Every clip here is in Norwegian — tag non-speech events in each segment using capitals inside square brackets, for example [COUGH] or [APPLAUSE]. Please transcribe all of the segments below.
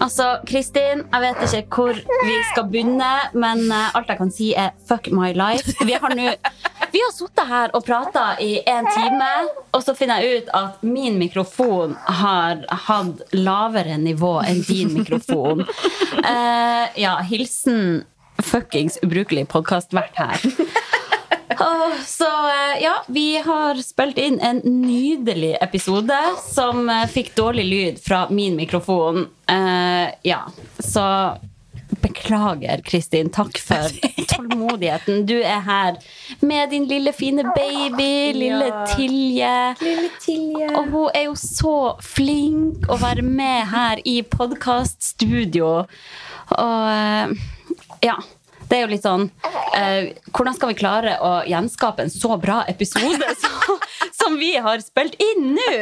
Altså, Kristin, jeg vet ikke hvor vi skal begynne, men uh, alt jeg kan si er fuck my life. Vi har nå har sittet her og prata i en time, og så finner jeg ut at min mikrofon har hatt lavere nivå enn din mikrofon. Uh, ja, hilsen fuckings ubrukelig podkastvert her. Så eh, ja, vi har spilt inn en nydelig episode som eh, fikk dårlig lyd fra min mikrofon. Uh, ja, så beklager, Kristin. Takk for [LAUGHS] tålmodigheten. Du er her med din lille, fine baby, lille Tilje. Lille Tilje. Og hun er jo så flink å være med her i podkaststudio. Og ja. Det er jo litt sånn eh, Hvordan skal vi klare å gjenskape en så bra episode [LAUGHS] så, som vi har spilt inn nå?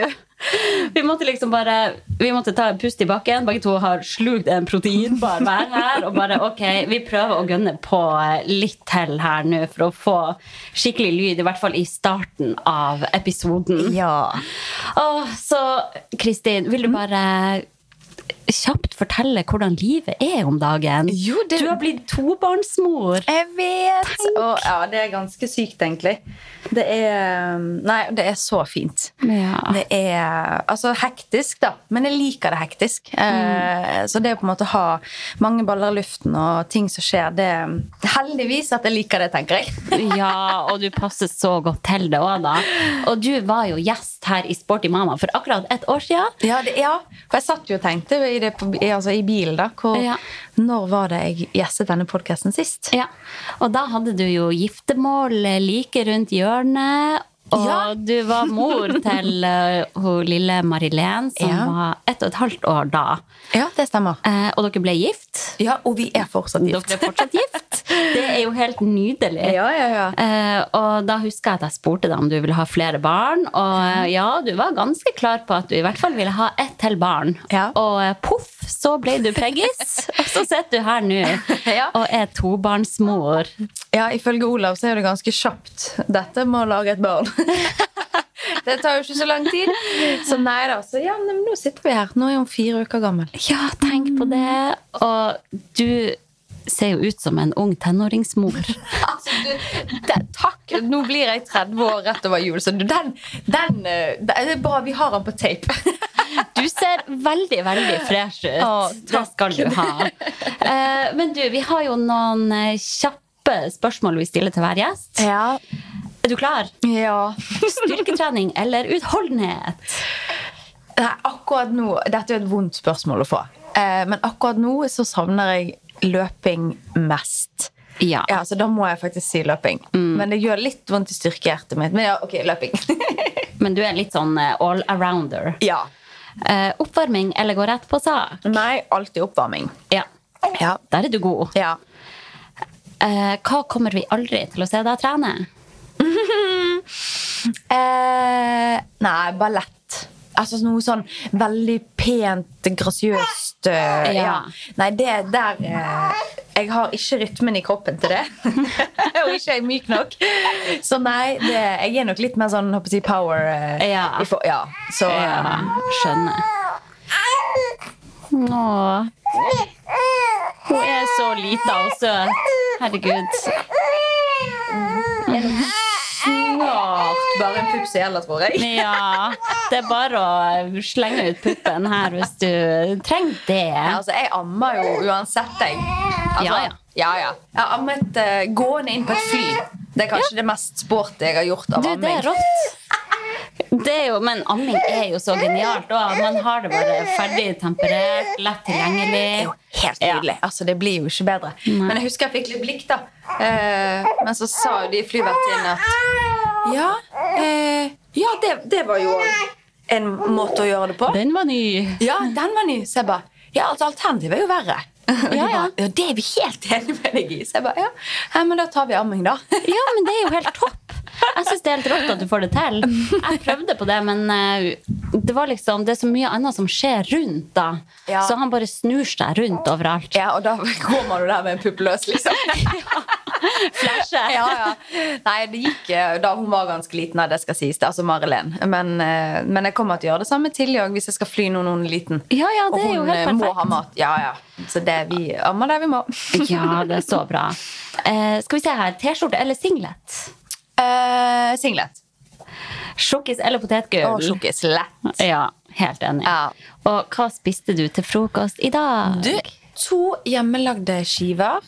Vi måtte liksom bare Vi måtte ta en pust i bakken. Begge to har slukt en proteinbar hver her. Og bare ok, vi prøver å gønne på litt til her nå for å få skikkelig lyd. I hvert fall i starten av episoden. Ja. Og så Kristin, vil du bare kjapt fortelle hvordan livet er om dagen? Jo, det- Du har blitt tobarnsmor. Jeg vet! Og, ja, det er ganske sykt, egentlig. Det er Nei, det er så fint. Ja. Det er altså hektisk, da. Men jeg liker det hektisk. Eh, så det å på en måte ha mange baller i luften og ting som skjer, det er Heldigvis at jeg liker det, tenker jeg. [LAUGHS] Ja, og du passer så godt til det òg, da. Og du var jo gjest her i Sporty Mama for akkurat et år siden. Ja, det, ja, for jeg satt jo og tenkte i, det, altså, i bilen, da. Hvor, Ja. Når var det jeg gjestet denne podkasten sist? Ja, Og da hadde du jo giftermål like rundt hjørnet. Og Ja. du var mor [LAUGHS] til uh, hun lille Marilén, som Ja. var ett og et halvt år da. Ja, det stemmer. Uh, og dere ble gift. Ja, Og vi er fortsatt gift. Dere er fortsatt gift. Det er jo helt nydelig. Ja, ja, ja. Uh, og da husker jeg at jeg spurte deg om du ville ha flere barn. Og ja, du var ganske klar på at du i hvert fall ville ha ett til barn. Ja. Og poff, så ble du preggis. og så sitter du her nå [LAUGHS] Ja. og er tobarnsmor. Ja, ifølge Olav så er det ganske kjapt. Dette med å lage et barn. [LAUGHS] det tar jo ikke så lang tid. Så nei da. Så ja, men nå sitter vi her. Nå er hun fire uker gammel. Ja, tenk på det. Og du ser jo ut som en ung tenåringsmor. [LAUGHS] Altså, du, det, takk! Nå blir jeg 30 år rett over jul, så du, den, den eh, Det er bra vi har den på tape. [LAUGHS] Du ser veldig, veldig fresh ut. Å, det skal du ha. Eh, men du, vi har jo noen eh, kjappe spørsmål vi stiller til hver gjest. Ja. Er du klar? ja. Styrketrening eller utholdenhet? Nei, akkurat nå Dette er et vondt spørsmål å få. Eh, men akkurat nå så savner jeg løping mest. Ja. Ja, så da må jeg faktisk si løping. Men det gjør litt vondt i styrkehjertet mitt. Men ja, ok, løping. [LAUGHS] Men du er litt sånn eh, all-arounder. ja. Eh, oppvarming eller gå rett på sak? Nei, alltid oppvarming. Ja. Ja. Der er du god. ja. Eh, hva kommer vi aldri til å se deg trene? [LAUGHS] Eh, nei, ballett. Altså noe sånn veldig pent, grasiøst eh, Ja. ja. Nei, det der eh, Jeg har ikke rytmen i kroppen til det. [LAUGHS] Og ikke er jeg myk nok. Så nei, det, jeg er nok litt mer sånn håper jeg, power. eh, Ja. i for, ja. Så Ja, skjønner. Nå Hun er så lita og søt. Herregud. snart bare en pupp som gjelder, tror jeg. Ja. Det er bare å slenge ut puppen her hvis du trenger det. Altså, jeg ammer jo uansett, jeg. Altså, Ja, ja. Ja, ja. Jeg har ammet uh, gående inn på et fly. Det er kanskje det mest sporty jeg har gjort av Du, det er rått. Det er jo, men amming er jo så genialt. Og man har det bare ferdig temperert, lett Det er tilgjengelig. jo helt Ja. Altså, det blir jo ikke bedre. Men jeg husker jeg fikk litt blikk, da. Eh, men så sa jo de flyvertinnene at Ja, eh, ja det, det var jo en måte å gjøre det på. Den var ny. Ja, den var ny. Så jeg bare Ja, altså, alternativet er jo verre. Og de Ja, ja. det er vi helt enige med deg i. Så jeg bare ja, ja men da tar vi amming, da. Ja, men det er jo helt [LAUGHS] topp. Jeg syns det er helt rått at du får det til. Jeg prøvde på det, men eh, det var liksom, det er så mye annet som skjer rundt. da. Ja. Så han bare snur seg rundt overalt. Ja, og da kommer du der med en pupp løs, liksom. [LAUGHS] Flasje. ja, ja. Nei, det gikk eh, da hun var ganske liten, det skal sies. det, Altså Marilyn. Men, eh, men jeg kommer til å gjøre det samme til òg hvis jeg skal fly når noen er liten. Ja, ja, det er jo helt hun må ha mat. Ja, ja. Så det vi ammer det vi må. Ja, det er så bra. Eh, skal vi se her. T-skjorte eller singlet? Eh, singlet. Sjokkis eller potetgull? Oh, sjokkis. Lett. Ja, helt enig. Ja. Og hva spiste du til frokost i dag? Du, to hjemmelagde skiver.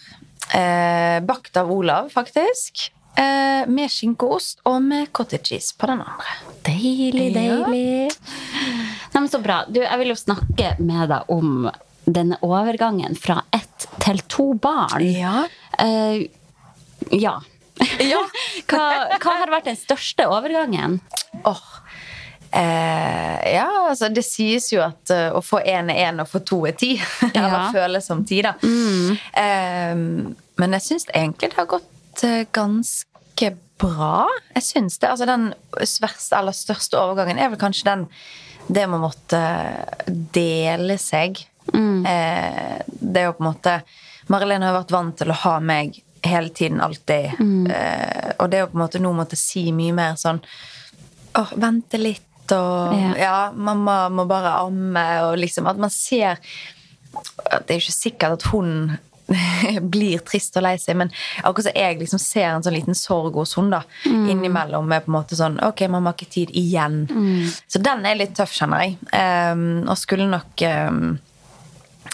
Eh, bakt av Olav, faktisk. Eh, med skinkeost og med cottage cheese på den andre. Deilig, Ja. deilig. Nei, men Så bra. Du, jeg vil jo snakke med deg om denne overgangen fra ett til to barn. Ja. Eh, ja. [LAUGHS] Ja. hva, hva har vært den største overgangen? Åh. Eh, ja, altså det sies jo at uh, å få én er én og få to er ti. [LAUGHS] Ja. Eller føles som ti, da. Eh, men jeg syns egentlig det har gått uh, ganske bra. Jeg syns det. Altså den verste, aller største overgangen er vel kanskje den det med å måtte dele seg. Eh, det er jo på en måte Marilyn har vært vant til å ha meg hele tiden, alltid. Eh, og det jo på en måte nå måtte si mye mer sånn Åh, vente litt, og Ja. ja. mamma må bare amme, og liksom at man ser at Det er jo ikke sikkert at hun [LAUGHS] blir trist og lei seg, men akkurat så jeg liksom ser en sånn liten sorg hos hun da, innimellom med på en måte sånn Ok, mamma har ikke tid igjen. Så den er litt tøff, kjenner jeg. Um, og skulle nok um,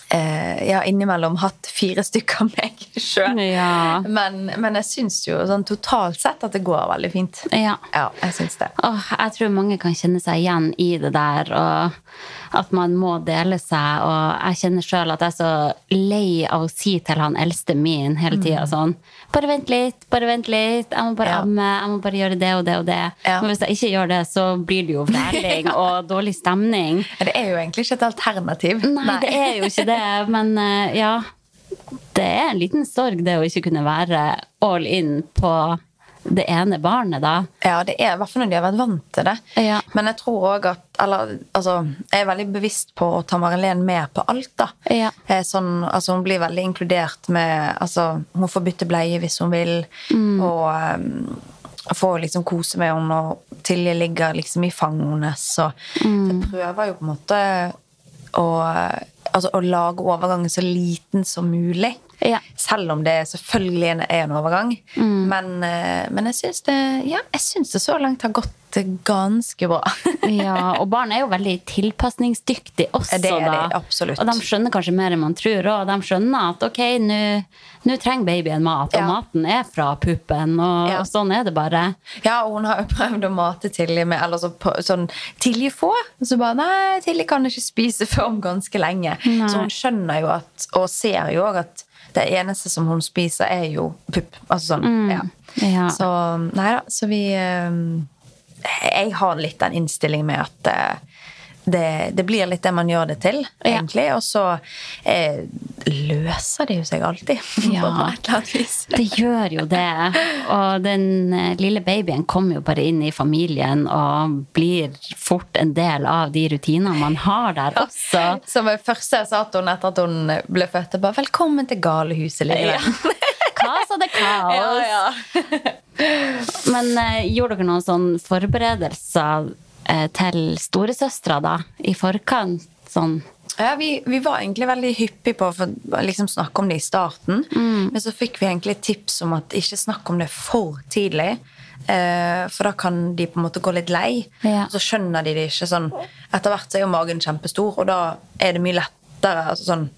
eh, ja, innimellom hatt fire stykker meg [LAUGHS] sjøl. Ja. Men, men jeg syns jo sånn totalt sett at det går veldig fint. Ja. Ja, jeg syns det. Åh, jeg tror mange kan kjenne seg igjen i det der, og at man må dele seg. Og jeg kjenner sjøl at jeg er så lei av å si til han eldste min hele tida sånn Bare vent litt, bare vent litt. Jeg må bare Ja. amme, jeg må bare gjøre det og det og det. Ja. Men hvis jeg ikke gjør det, så blir det jo vræling og [LAUGHS] dårlig stemning. Det er jo egentlig ikke et alternativ. Nei, det er jo ikke det, [LAUGHS] men eh, ja. Det er en liten sorg, det å ikke kunne være all in på det ene barnet, da. Ja, det er i hvert fall når de har vært vant til det. Ja. Men jeg tror òg at Eller altså, jeg er veldig bevisst på å ta Marilén med på alt, da. Ja. Eh, Sånn, altså, hun blir veldig inkludert med Altså, hun får bytte bleie hvis hun vil, og um, får liksom kose med henne, og Tilje ligger liksom i fanget hennes, og jeg prøver jo på en måte å Altså å lage overgangen så liten som mulig. Ja. Selv om det selvfølgelig er en overgang. Men, eh, men jeg syns det, ja, det så langt har gått ganske bra. [LAUGHS] Ja, og barn er jo veldig tilpasningsdyktige også, Det er de, da. Og de skjønner kanskje mer enn man tror, og de skjønner at ok, nå trenger babyen mat, og Ja. maten er fra puppen, og, Ja. og sånn er det bare. Ja, og hun har jo prøvd å mate Tilje med eller så, på, sånn Tilje få. Så bare Nei, Tilje kan ikke spise før om ganske lenge. Nei. Så hun skjønner jo at, og ser jo òg at det eneste som hun spiser, er jo pupp. Altså sånn, ja. Ja. Så nei da, så vi eh, Jeg har litt den innstillingen med at eh, det, det blir litt det man gjør det til, Ja. egentlig. Og så eh, løser det jo seg alltid. [LAUGHS] Ja. Det gjør jo det. Og den eh, lille babyen kommer jo bare inn i familien og blir fort en del av de rutinene man har der også. Som det første jeg sa til henne etter at hun ble født, bare 'Velkommen til galehuset', lille Ja. venn. [LAUGHS] Kaos det kaos. [LAUGHS] Men eh, gjorde dere noen sånne forberedelser eh, til storesøstera da, i forkant? Sånn Ja, vi, vi var egentlig veldig hyppige på å liksom snakke om det i starten. Mm. Men så fikk vi egentlig tips om at ikke snakk om det for tidlig. Eh, for da kan de på en måte gå litt lei. Ja. Så skjønner de det ikke sånn Etter hvert så er jo magen kjempestor, og da er det mye lettere. altså sånn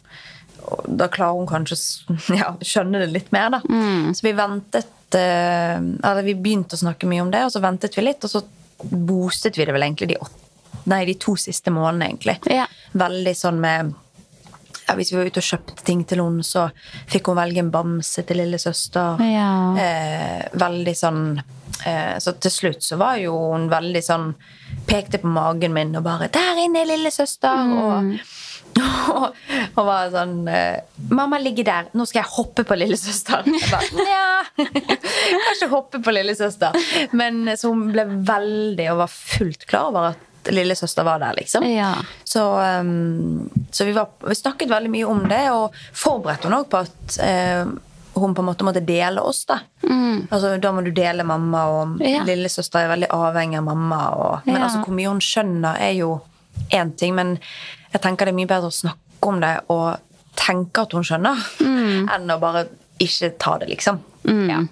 og da klarer hun kanskje å [LAUGHS] ja, skjønne det litt mer. da. Mm. Så vi ventet eh, Eller vi begynte å snakke mye om det, og så ventet vi litt, og så boostet vi det vel egentlig de, åtte, nei, de to siste månedene, egentlig. Ja. Veldig sånn med ja, Hvis vi var ute og kjøpte ting til henne, så fikk hun velge en bamse til lillesøster. Ja. Eh, veldig sånn eh, Så til slutt så var jo hun veldig sånn Pekte på magen min og bare 'Der inne er lillesøster!' Og, [LAUGHS] og, og var sånn eh, 'Mamma ligger der. Nå skal jeg hoppe på lillesøster.' Jeg bare, [LAUGHS] Nja, [LAUGHS] kanskje hoppe på lillesøster. Men eh, så hun ble veldig og var fullt klar over at lillesøster var der, liksom. Ja. Så, um, så vi, var, vi snakket veldig mye om det, og forberedte hun òg på at uh, hun på en måte måtte dele oss. Da Altså, da må du dele mamma, og Mm. Ja. lillesøster er veldig avhengig av mamma. Og, men Ja. altså, hvor mye hun skjønner, er jo én ting, men jeg tenker det er mye bedre å snakke om det og tenke at hun skjønner, Mm. enn å bare ikke ta det, liksom. Ja.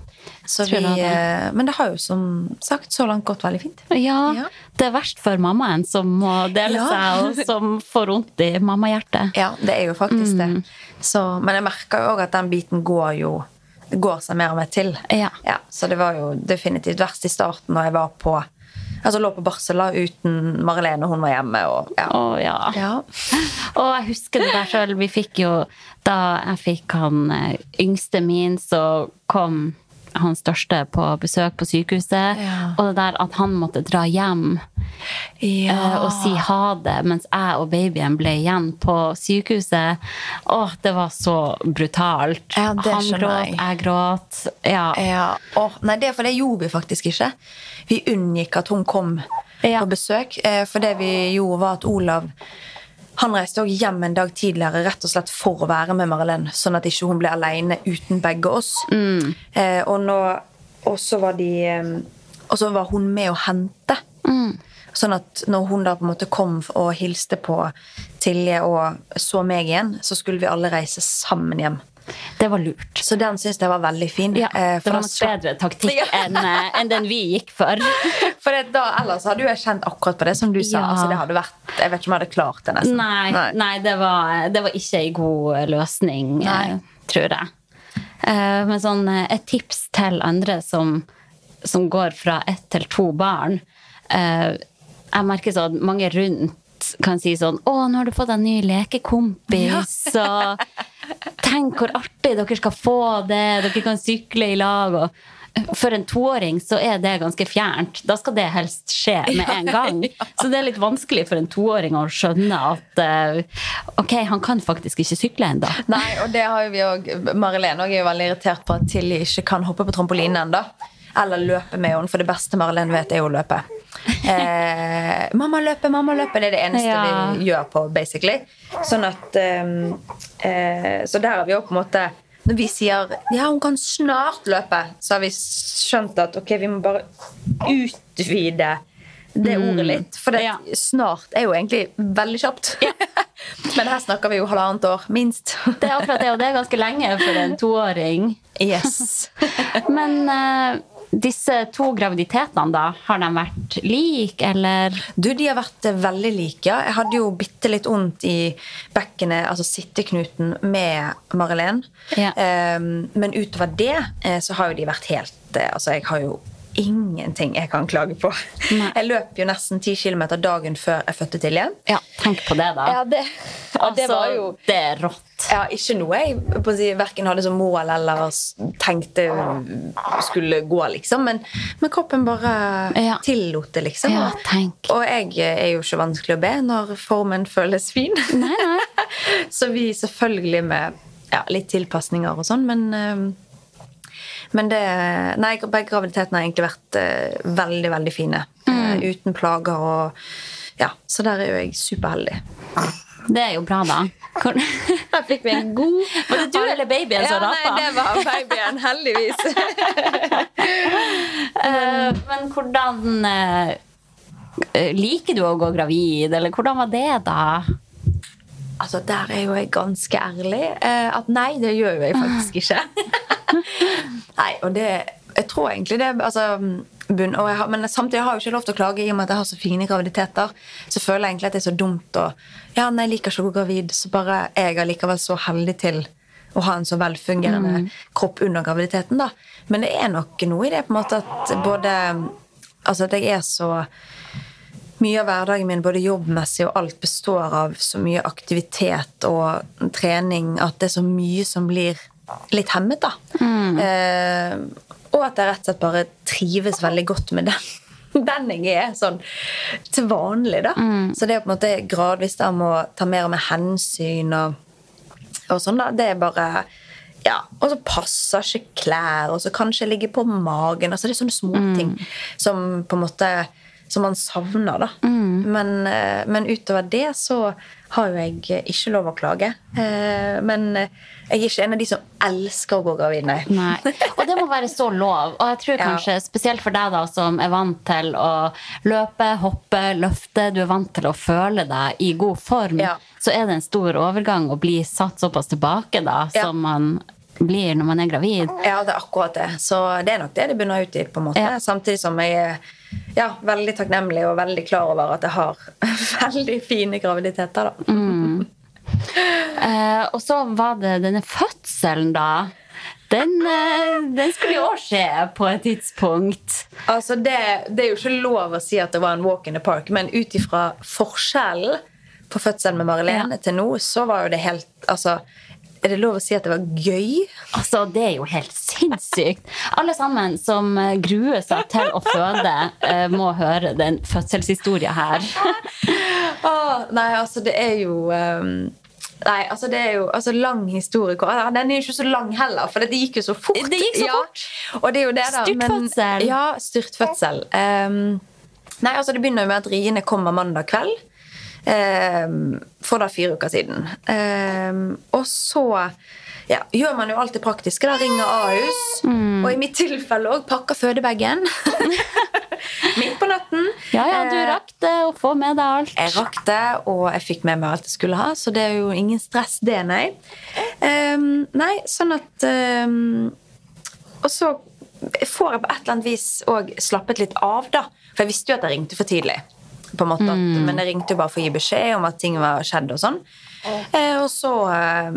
Så vi, det. eh, men det har jo som sagt så langt gått veldig fint. Ja, Ja. det er verst for mammaen som må dele Ja. seg, og som får vondt i mammahjertet. [LAUGHS] Ja, det er jo faktisk Mm. det. Så, men jeg merker jo òg at den biten går jo går seg mer og mer til. Ja. så det var jo definitivt verst i starten når jeg var på Altså lå på barsel uten Marilene, hun var hjemme. Og, ja. Å ja. Ja. [LAUGHS] Og jeg husker det der sjøl. Vi fikk jo Da jeg fikk han eh, yngste min, så kom han største på besøk på sykehuset. Ja. Og det der at han måtte dra hjem eh, og si ha det, mens jeg og babyen ble igjen på sykehuset. Å, det var så brutalt. Ja, han gråt, jeg. gråt. Ja. Ja. Åh, nei, det, for det gjorde vi faktisk ikke. Vi unngikk at hun kom Ja. på besøk. Eh, for det vi gjorde, var at Olav han reiste også hjem en dag tidligere rett og slett for å være med Marilyn, sånn at ikke hun ble alene uten begge oss. Eh, og, nå, så var de, eh, og så var hun med å hente. Sånn at når hun da på en måte kom og hilste på Tilje og så meg igjen, så skulle vi alle reise sammen hjem. Det var lurt. Så den syns jeg var veldig fin. Ja, eh, det var en nok bedre taktikk enn en den vi gikk for. [LAUGHS] For da, ellers hadde jo jeg kjent akkurat på det som du sa. Ja. Altså, det hadde vært, jeg vet ikke om jeg hadde klart det, nesten. Nei, nei. det, var, det var ikke ei god løsning, Nei. eh, tror jeg. Eh, Men sånn, eh, et tips til andre som, som går fra ett til to barn eh, Jeg merker sånn mange rundt kan si sånn 'Å, nå har du fått en ny lekekompis', og 'Tenk hvor artig dere skal få det', dere kan sykle i lag', og for en toåring så er det ganske fjernt. Da skal det helst skje med en gang. Så det er litt vanskelig for en toåring å skjønne at uh, ok, han kan faktisk ikke sykle ennå. Nei, og det har jo vi òg Marilene er jo veldig irritert på at Tilly ikke kan hoppe på trampoline ennå. Eller løpe med henne, for det beste Marilene vet, er jo å løpe. [LAUGHS] Eh, 'Mamma løper, mamma løper', det er det eneste Ja. vi gjør på, basically. Sånn at eh, eh, Så der har vi jo på en måte Når vi sier 'ja, hun kan snart løpe', så har vi skjønt at ok, vi må bare utvide det ordet litt. For det, Ja. snart er jo egentlig veldig kjapt. [LAUGHS] Men her snakker vi jo halvannet år, minst. [LAUGHS] Det er akkurat det, og det er ganske lenge for en toåring. Yes. Men eh, disse to graviditetene, da, har de vært like, eller? Du, de har vært eh, veldig like. ja. Jeg hadde jo bitte litt vondt i bekkenet, altså sitteknuten, med Marilén. Ja. Um, men utover det eh, så har jo de vært helt eh, Altså, jeg har jo ingenting jeg kan klage på. Nei. Jeg løp jo nesten 10 km dagen før jeg fødte til igjen. Ja, tenk på det, da. det, og det Altså, var jo det er rått. ja, ikke noe jeg på si, verken hadde som mål eller tenkte skulle gå, liksom. Men, men kroppen bare Ja. tillot det, liksom. Ja, tenk. Og jeg er jo ikke vanskelig å be når formen føles fin. Nei, nei. [LAUGHS] Så vi selvfølgelig med ja, litt tilpasninger og sånn, men eh, men det, nei, begge graviditetene har egentlig vært eh, veldig, veldig fine. Eh, uten plager og Ja, så der er jo jeg superheldig. Det er jo bra, da. Hvor... [LAUGHS] Fikk vi en god [LAUGHS] Var det du eller babyen som rapa? Nei, det var babyen, heldigvis. uh, [LAUGHS] men hvordan uh, Liker du å gå gravid, eller hvordan var det, da? Altså, der er jo jeg ganske ærlig. eh, at nei, det gjør jo jeg faktisk [LAUGHS] ikke. [LAUGHS] nei, og det Jeg tror egentlig det altså, bunn, jeg har, Men samtidig har jeg jo ikke lov til å klage i og med at jeg har så fine graviditeter. Så føler jeg egentlig at det er så dumt å Ja, nei, jeg liker ikke å gå gravid, så bare er jeg allikevel så heldig til å ha en så velfungerende kropp under graviditeten. da. Men det er nok noe i det på en måte at både Altså at jeg er så mye av hverdagen min, både jobbmessig og alt, består av så mye aktivitet og trening at det er så mye som blir litt hemmet, da. Eh, og at jeg rett og slett bare trives veldig godt med den. [LAUGHS] Den jeg er, sånn til vanlig, da. Så det er på en måte gradvis da å ta mer og mer hensyn og, og sånn, da. Det er bare ja, Og så passer ikke klær, og så kanskje ligge på magen. altså Det er sånne småting som på en måte som man savner, da. Men, eh, men utover det så har jo jeg ikke lov å klage. Eh, Men jeg er ikke en av de som elsker å gå gravid, nei. Nei. Og det må være så lov. Og jeg tror [LAUGHS] Ja. kanskje spesielt for deg da som er vant til å løpe, hoppe, løfte, du er vant til å føle deg i god form, Ja. så er det en stor overgang å bli satt såpass tilbake da, Ja. som man blir når man er gravid. Ja, det er akkurat det. Så det er nok det det bunner ut i. på en måte. Ja. Samtidig som jeg er ja, veldig takknemlig og veldig klar over at jeg har [LAUGHS] veldig fine graviditeter. da. Eh, og så var det denne fødselen, da. Den, eh, den skulle jo skje på et tidspunkt. Altså, det, det er jo ikke lov å si at det var en walk in the park, men ut ifra forskjellen på fødselen med Marilene Ja. til nå, så var jo det helt Altså, er det lov å si at det var gøy? Altså, Det er jo helt sinnssykt. Alle sammen som eh, gruer seg til å føde, eh, må høre den fødselshistoria her. oh, nei, altså, det er jo um Nei, altså det er jo altså, lang historie. Den er jo ikke så lang heller, for det gikk jo så fort. Det gikk så ja. fort. Og det er jo det, da. Styrtfødsel. ja, styrtfødsel. Um, nei, altså Det begynner jo med at riene kommer mandag kveld. Ehm, for da fire uker siden. Ehm, og så ja, gjør man jo alt det praktiske. da, Ringer Ahus. Mm. Og i mitt tilfelle òg pakker fødebagen. [LAUGHS] Midt på natten. Ja, ja, du Eh, rakk det å få med deg alt. jeg rakk det, og jeg fikk med meg alt jeg skulle ha, så det er jo ingen stress, det, nei. Um, nei, sånn at um, Og så får jeg på et eller annet vis òg slappet litt av, da. For jeg visste jo at jeg ringte for tidlig. På en måte Mm. Men jeg ringte jo bare for å gi beskjed om at ting var skjedd og sånn. Eh, og så eh,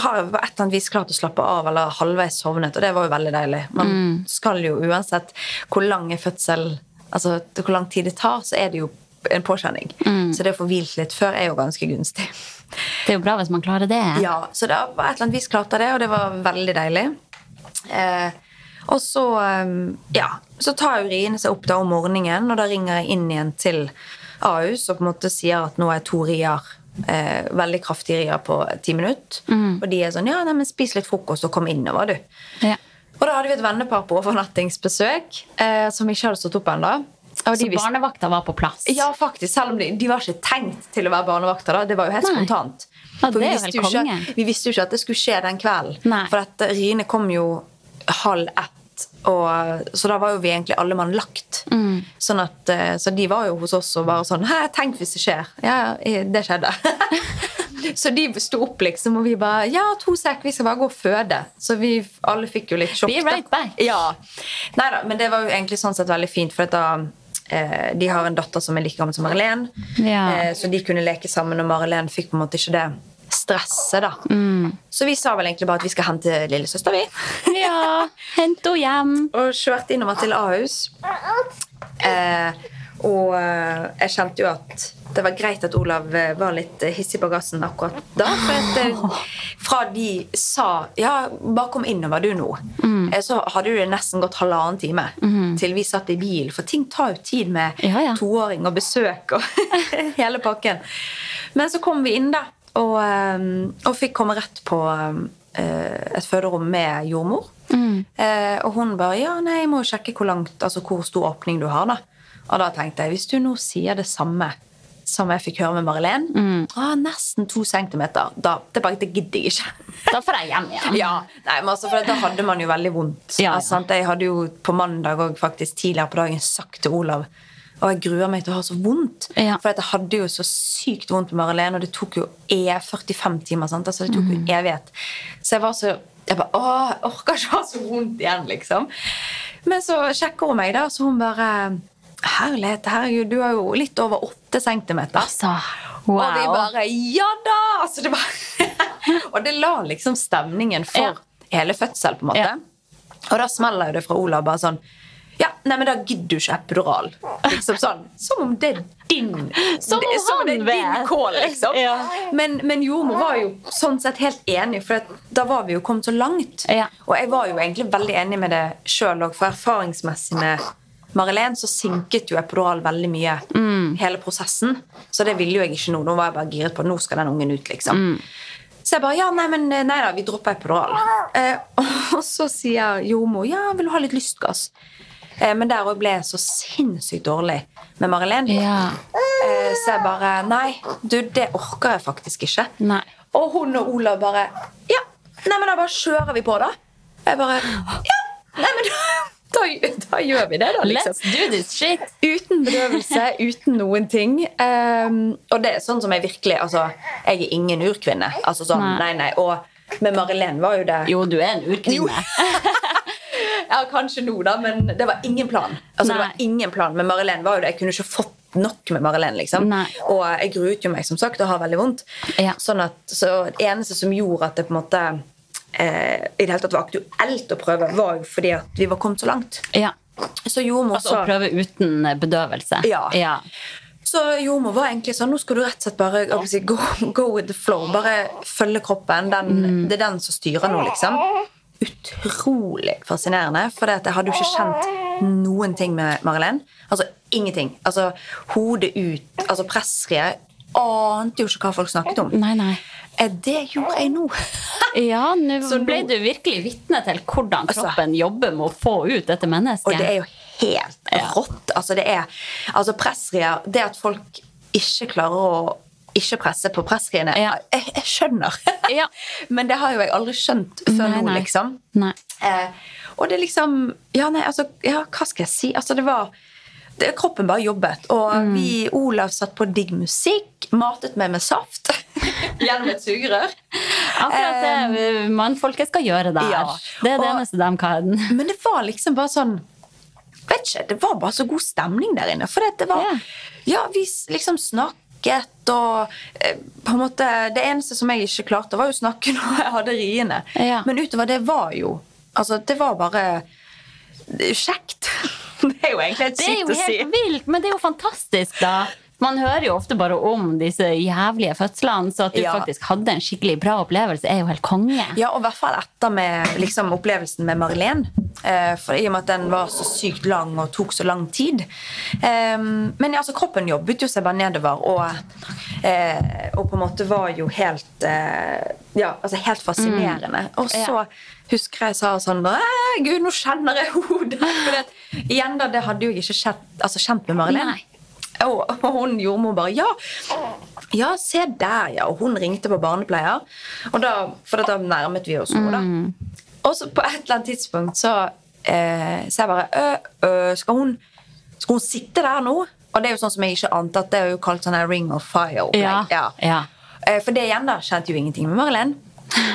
har jeg på et eller annet vis klart å slappe av, eller halvveis sovnet, og det var jo veldig deilig. Man skal jo uansett hvor lang er fødsel Altså hvor lang tid det tar, så er det jo en påkjenning. Så det å få hvilt litt før er jo ganske gunstig. Det er jo bra hvis man klarer det. Ja, Så da på et eller annet vis klarte jeg det, og det var veldig deilig. Eh, og så eh, ja, så tar jo riene seg opp da om morgenen, og da ringer jeg inn igjen til Ahus og på en måte sier at nå er to rier eh, veldig kraftige rier på ti minutter. Og de er sånn ja, nei, men spis litt frokost og kom innover, du. Ja. Og da hadde vi et vennepar på overnattingsbesøk eh, som ikke hadde stått opp ennå. Så barnevakta var på plass. ja, faktisk. Selv om de, de var ikke tenkt til å være barnevakter. da. Det var jo helt Nei. spontant. Ja, vi visste ikke, vi visste jo ikke at det skulle skje den kvelden. Nei. For at riene kom jo halv ett, og, så da var jo vi egentlig alle mann lagt. Mm. Sånn at, eh, så de var jo hos oss og bare sånn Hæ, tenk hvis det skjer. Ja, det skjedde. [LAUGHS] så de sto opp, liksom, og vi bare Ja, to sek, vi skal bare gå og føde. Så vi alle fikk jo litt sjokk. Be da. right back. Ja. Neida, men det var jo egentlig sånn sett veldig fint, for da eh, de har en datter som er like gammel som Marilén, Ja. eh, så de kunne leke sammen, og Marilén fikk på en måte ikke det stresset. da. Mm. Så vi sa vel egentlig bare at vi skal hente lillesøster, vi. [LAUGHS] Ja, hent henne hjem. Og kjørte innover til Ahus. Eh, og eh, jeg kjente jo at det var greit at Olav eh, var litt eh, hissig på gassen akkurat da. For [LAUGHS] fra de sa ja, bare kom innover du nå, Mm. så hadde det nesten gått halvannen time til vi satt i bil. For ting tar jo tid med Ja, ja. toåring og besøk og [LAUGHS] hele pakken. Men så kom vi inn, da, og, eh, og fikk komme rett på eh, et føderom med jordmor. Mm. og hun bare ja, nei, jeg må jo sjekke hvor langt, altså hvor stor åpning du har. da. Og da tenkte jeg, hvis du nå sier det samme som jeg fikk høre med Marilén, ah, nesten to centimeter, da, det, bare, det gidder jeg ikke. [LAUGHS] Da får jeg hjem igjen. Ja, nei, men altså, for Da hadde man jo veldig vondt. Ja, ja. Altså, sant? jeg hadde jo på mandag og faktisk tidligere på dagen sagt til Olav og jeg gruer meg til å ha så vondt. Ja. For jeg hadde jo så sykt vondt med Marilene, og det tok jo e 45 timer. sant? Altså, det tok jo evighet. Så jeg var så jeg bare, Åh, jeg orker ikke ha så vondt igjen, liksom. Men så sjekker hun meg, da, så hun bare Herlighet, herregud, du har jo litt over åtte centimeter. Altså. Wow. Og vi bare Ja da! Altså, det var [LAUGHS] Og det la liksom stemningen for Ja. hele fødsel, på en måte. Ja. Og da smeller jo det fra Olav bare sånn Ja, nei, men da gidder du ikke epidural. Liksom sånn. Som om det er din Som det, om som om det er din kål, liksom. Ja. Men, men jordmor var jo sånn sett helt enig, for da var vi jo kommet så langt. Ja. Og jeg var jo egentlig veldig enig med det sjøl òg, for erfaringsmessig med Marilén så sinket jo epidural veldig mye hele prosessen. Så det ville jo jeg ikke nå. Nå var jeg bare giret på nå skal den ungen ut, liksom. Så jeg bare ja, nei, men nei da, vi dropper epidural. Eh, [LAUGHS] og så sier jordmor ja, vil du ha litt lystgass? Eh, men der òg ble jeg så sinnssykt dårlig med Marilén. Ja. Eh, så jeg bare Nei, du, det orker jeg faktisk ikke. Nei. Og hun og Olav bare Ja, nei, men da bare kjører vi på, da. Jeg bare Ja, nei, men da, [LAUGHS] da, da gjør vi det, da, liksom. Let's do this shit. Uten bedøvelse, [LAUGHS] uten noen ting. Um, og det er sånn som jeg virkelig Altså, jeg er ingen urkvinne. Altså sånn, Nei. nei, nei. Og med Marilén var jo det Jo, du er en urkvinne. [LAUGHS] Ja, kanskje nå, da, men det var ingen plan. Altså, det var ingen plan. Med Marilén var jo det Jeg kunne ikke fått nok med Marilén, liksom. Nei. Og jeg gruet jo meg, som sagt, og har veldig vondt. Ja. Sånn at, så det eneste som gjorde at det på en måte eh, i det hele tatt var aktuelt å prøve, var jo fordi at vi var kommet så langt. Ja. Så jordmor Altså å prøve uten bedøvelse. Ja. ja. Så jordmor var egentlig sånn Nå skal du rett og slett bare si, go, go with the flow. Bare følge kroppen. Den, Mm. Det er den som styrer nå, liksom. Utrolig fascinerende. For jeg hadde jo ikke kjent noen ting med Marilyn. Altså ingenting. Altså Hodet ut. Altså pressriet. Ante jo ikke hva folk snakket om. Nei, nei. Eh, Det gjorde jeg nå. [LAUGHS] Ja, [LAUGHS] nå ble du virkelig vitne til hvordan Altså- kroppen jobber med å få ut dette mennesket. Og det er jo helt rått. Altså, det er altså pressrier Det at folk ikke klarer å ikke presse på pressriene Ja. jeg, jeg skjønner. [LAUGHS] Ja. Men det har jo jeg aldri skjønt før Nei, nå, liksom. Nei. Eh, og det liksom Ja, nei, altså Ja, hva skal jeg si? Altså, det var det, Kroppen bare jobbet. Og Mm. vi Olav satt på digg musikk, matet meg med saft [LAUGHS] gjennom et sugerør. Akkurat det mannfolket skal gjøre der. ja. Det er det Og- eneste de kan. [LAUGHS] Men det var liksom bare sånn Vet ikke, Det var bare så god stemning der inne. For det var Ja. Ja, vi liksom snakket og eh, på en måte Det eneste som jeg ikke klarte, var å snakke [LAUGHS] når jeg hadde riene. Ja. Men utover det var jo Altså, det var bare er kjekt. [LAUGHS] Det er jo egentlig helt Det er jo å si. helt vilt, men det er jo fantastisk, da. Man hører jo ofte bare om disse jævlige fødslene, så at du Ja. faktisk hadde en skikkelig bra opplevelse, er jo helt konge. Ja, og i hvert fall etter med liksom, opplevelsen med Marilén. Eh, for I og med at den var så sykt lang og tok så lang tid. Eh, men ja, altså, kroppen jobbet jo seg bare nedover, og, eh, og på en måte var jo helt eh, Ja, altså helt fascinerende. Og så husker jeg sa sånn Gud, nå kjenner jeg hodet! [LAUGHS] For det, igjen da, det hadde jo ikke skjedd, altså, kjent med Marilén. Og, hun jordmor bare ja, ja, se der, ja. Og hun ringte på barnepleier. Og da, for da nærmet vi oss henne, da. Og så på et eller annet tidspunkt så eh, Så jeg bare ø, ø, skal, hun, skal hun sitte der nå? Og det er jo sånn som jeg ikke ante at det er jo kalt sånn Ring of fire. Ja, Ja, ja. Eh, For det igjen da, kjente jo ingenting med Marilyn.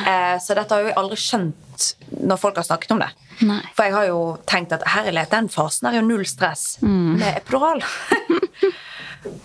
Eh, Så dette har jeg aldri skjønt når folk har snakket om det. Nei. For jeg har jo tenkt at herlighet, den fasen er jo null stress Mm. med epidural. [LAUGHS]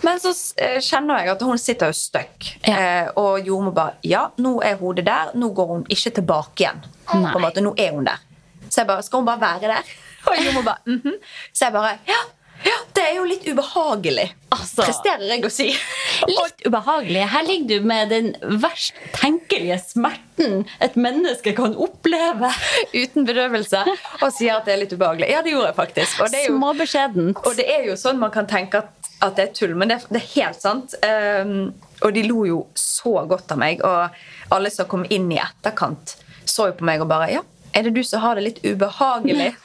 Men så eh, kjenner jeg at hun sitter jo stuck. Ja. Eh, og jordmor bare Ja, nå er hodet der. Nå går hun ikke tilbake igjen. Nei. På en måte, Nå er hun der. Så jeg bare Skal hun bare være der? [LAUGHS] Og jordmor bare mhm. Så jeg bare ja, ja, det er jo litt ubehagelig. Altså. Presterer jeg å si. [LAUGHS] Litt ubehagelig. Her ligger du med den verst tenkelige smerten et menneske kan oppleve. [LAUGHS] uten bedøvelse og sier at det er litt ubehagelig. Ja, det gjorde jeg faktisk. Og det er jo, Småbeskjedent. og det er jo sånn man kan tenke at, at det er tull, men det, det er helt sant. Um, og de lo jo så godt av meg, og alle som kom inn i etterkant, så jo på meg og bare Ja, er det du som har det litt ubehagelig? [LAUGHS]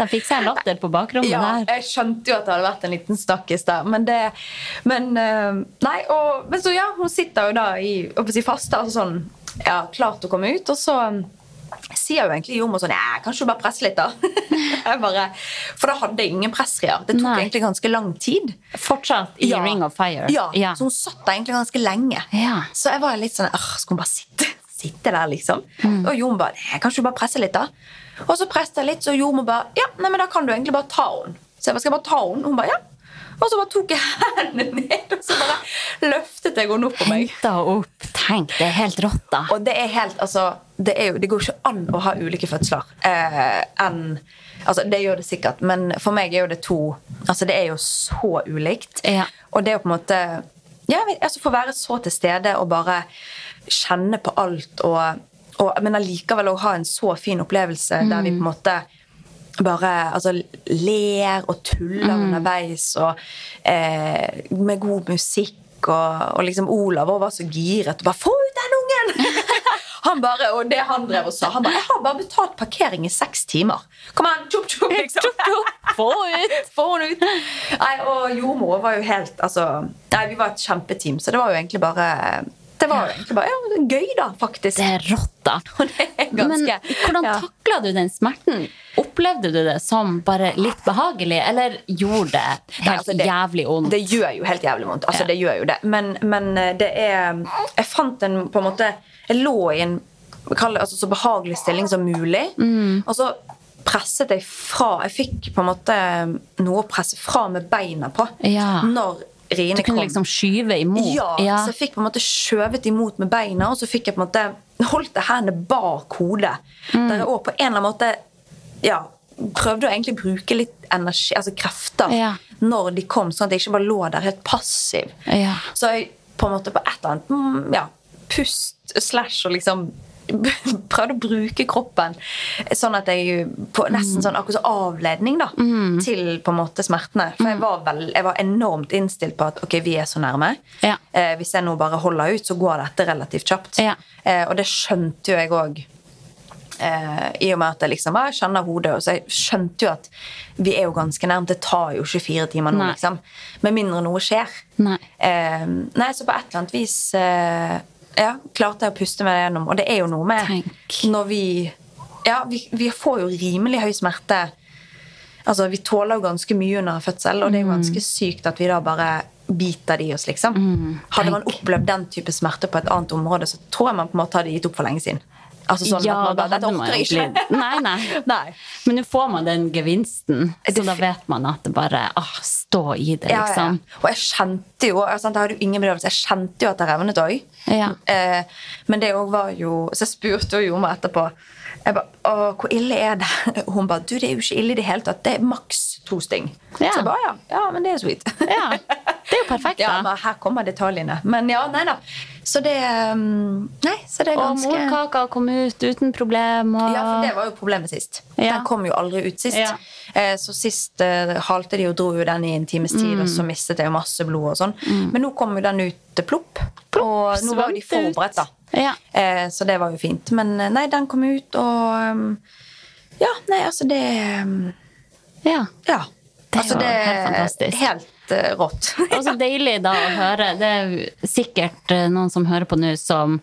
De fikk seg en latter på bakrommet Ja, der. jeg skjønte jo at det hadde vært en liten snakkis der, men det Men, eh, nei, og, men så ja, hun sitter jo da i si, faste, altså sånn Ja, klart å komme ut, og så sier jo egentlig jordmor sånn Ja, kanskje du bare presse litt, da? [LAUGHS] jeg bare, for da hadde jeg ingen pressrier. Det tok Nei. egentlig ganske lang tid. Fortsatt i Ja. Ring of Fire. Ja, Ja. Så hun satt der egentlig ganske lenge. Ja. Så jeg var litt sånn «Åh, Skal hun bare sitte, [LAUGHS] sitte der, liksom? Mm. Og Jon bare Jeg Kanskje du bare presser litt, da? Og så presset jeg litt, så jordmor bare Ja, nei, men da kan du egentlig bare ta henne. Så jeg bare Skal jeg bare ta henne? Hun bare Ja. Og så bare tok jeg [LAUGHS] hendene ned, og så bare løftet jeg henne opp på meg. Henta opp. Tenk, det er helt rått, da. Og det er helt, altså Det, er jo, det går ikke an å ha ulike fødsler eh, enn Altså, det gjør det sikkert, men for meg er jo det to Altså, det er jo så ulikt. Ja. Og det å på en måte Ja, altså få være så til stede og bare kjenne på alt og, og Men allikevel å ha en så fin opplevelse der vi på en måte bare altså, ler og tuller underveis og eh, med god musikk. Og, og liksom Olav var så giret og bare 'Få ut den ungen!' [LAUGHS] Han bare, og det han drev og sa Han bare 'Jeg har bare betalt parkering i seks timer'. Kom an, tjopp, tjopp, [LAUGHS] liksom. Få ut! [LAUGHS] Få henne ut! Nei, og jordmor var jo helt altså, Nei, Vi var et kjempeteam, så det var jo egentlig bare Det var jo egentlig bare ja, gøy, da, faktisk. Det er rått, da. [LAUGHS] Ganske Men hvordan ja. takla du den smerten? Opplevde du det som bare litt behagelig, eller gjorde det helt Nei, altså, det- jævlig vondt? Det gjør jo helt jævlig vondt. Altså, Ja. det gjør jo det. Men, men eh, det er Jeg fant en på en måte Jeg lå i en altså, så behagelig stilling som mulig. Mm. Og så presset jeg fra Jeg fikk på en måte noe å presse fra med beina på Ja. når riene Du kunne kom. liksom skyve imot? Ja, så jeg fikk på en måte skjøvet imot med beina, og så fikk jeg på en måte holdt hendene bak hodet. Mm. Der jeg også på en eller annen måte ja, prøvde å egentlig bruke litt energi, altså krefter, Ja. når de kom, sånn at jeg ikke bare lå der helt passiv. Ja. Så jeg på en måte på et eller annet mm, ja, pust slash og liksom [LAUGHS] prøvde å bruke kroppen sånn at jeg på nesten sånn akkurat som avledning da, til på en måte smertene. For jeg var, vel, jeg var enormt innstilt på at ok, vi er så nærme. Ja. Eh, hvis jeg nå bare holder ut, så går dette relativt kjapt. Ja. Eh, og det skjønte jo jeg òg. Eh, I og med at jeg liksom, jeg kjenner hodet, og så jeg skjønte jo at vi er jo ganske nærmt. Det tar jo 24 timer nå, liksom. Med mindre noe skjer. Nei. Eh, nei, så på et eller annet vis eh, ja, klarte jeg å puste meg gjennom. Og det er jo noe med Tenk. når vi Ja, vi, vi får jo rimelig høy smerte. Altså, Vi tåler jo ganske mye under fødsel, og det er jo Mm. ganske sykt at vi da bare biter de oss, liksom. Hadde man opplevd den type smerte på et annet område, så tror jeg man på en måte hadde gitt opp for lenge siden. Altså sånn ja, at man bare, Dette orker jeg ikke. Nei, nei. [LAUGHS] Nei. Men nå får man den gevinsten, så da vet man at det bare ah, Stå i det, liksom. ja, ja. liksom. Og jeg kjente jo altså, Jeg hadde jo ingen bedøvelse. Jeg kjente jo at det revnet òg. Ja. Eh, men det òg var jo Så jeg spurte jo meg etterpå. Jeg ba, Å, hvor ille er det? [LAUGHS] Hun ba du, det er jo ikke ille i det hele tatt. Det er maks to sting. Så jeg ba, ja, ja, men det er sweet. Ja, [LAUGHS] Det er jo perfekt, ja, da. men her kommer detaljene. Men ja, nei da. Så det um, Nei, så det er ganske Og morkaka kom ut uten problem. Og... Ja, for det var jo problemet sist. Ja. Den kom jo aldri ut sist. Ja. Eh, så sist eh, halte de og dro jo den i en times tid, og Mm. så mistet jeg jo masse blod og sånn. Men nå kom jo den ut plopp, plopp, og nå var jo de forberedt, da. Ja. Eh, så det var jo fint. Men eh, nei, den kom ut, og um, Ja, nei, altså det um, ja. Ja. Det altså, var det, helt fantastisk. Helt eh, rått. Og så deilig da å høre. Det er sikkert eh, noen som hører på nå, som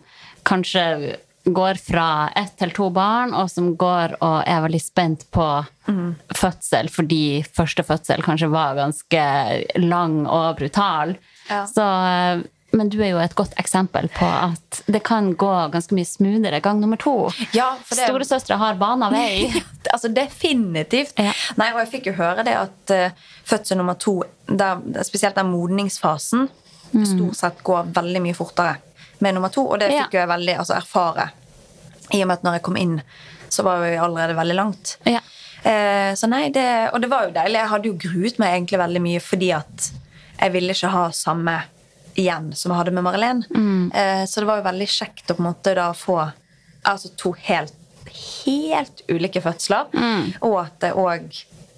kanskje går fra ett til to barn, og som går og er veldig spent på fødsel, fordi første fødsel kanskje var ganske lang og brutal. Ja. Så, eh, men du er jo et godt eksempel på at det kan gå ganske mye smoothere gang nummer to. Ja, for det- Storesøstre har bana vei. [LAUGHS] altså Definitivt. Ja. Nei, og jeg fikk jo høre det at uh, fødsel nummer to, der, spesielt den modningsfasen, stort sett går veldig mye fortere med nummer to. Og det Ja. fikk jo jeg veldig altså, erfare. I og med at når jeg kom inn, så var vi allerede veldig langt. Ja. Uh, så nei, det, Og det var jo deilig. Jeg hadde jo gruet meg egentlig veldig mye fordi at jeg ville ikke ha samme igjen som jeg hadde med Marilén. Eh, så det var jo veldig kjekt å på en måte da få altså to helt, helt ulike fødsler. Og at det òg,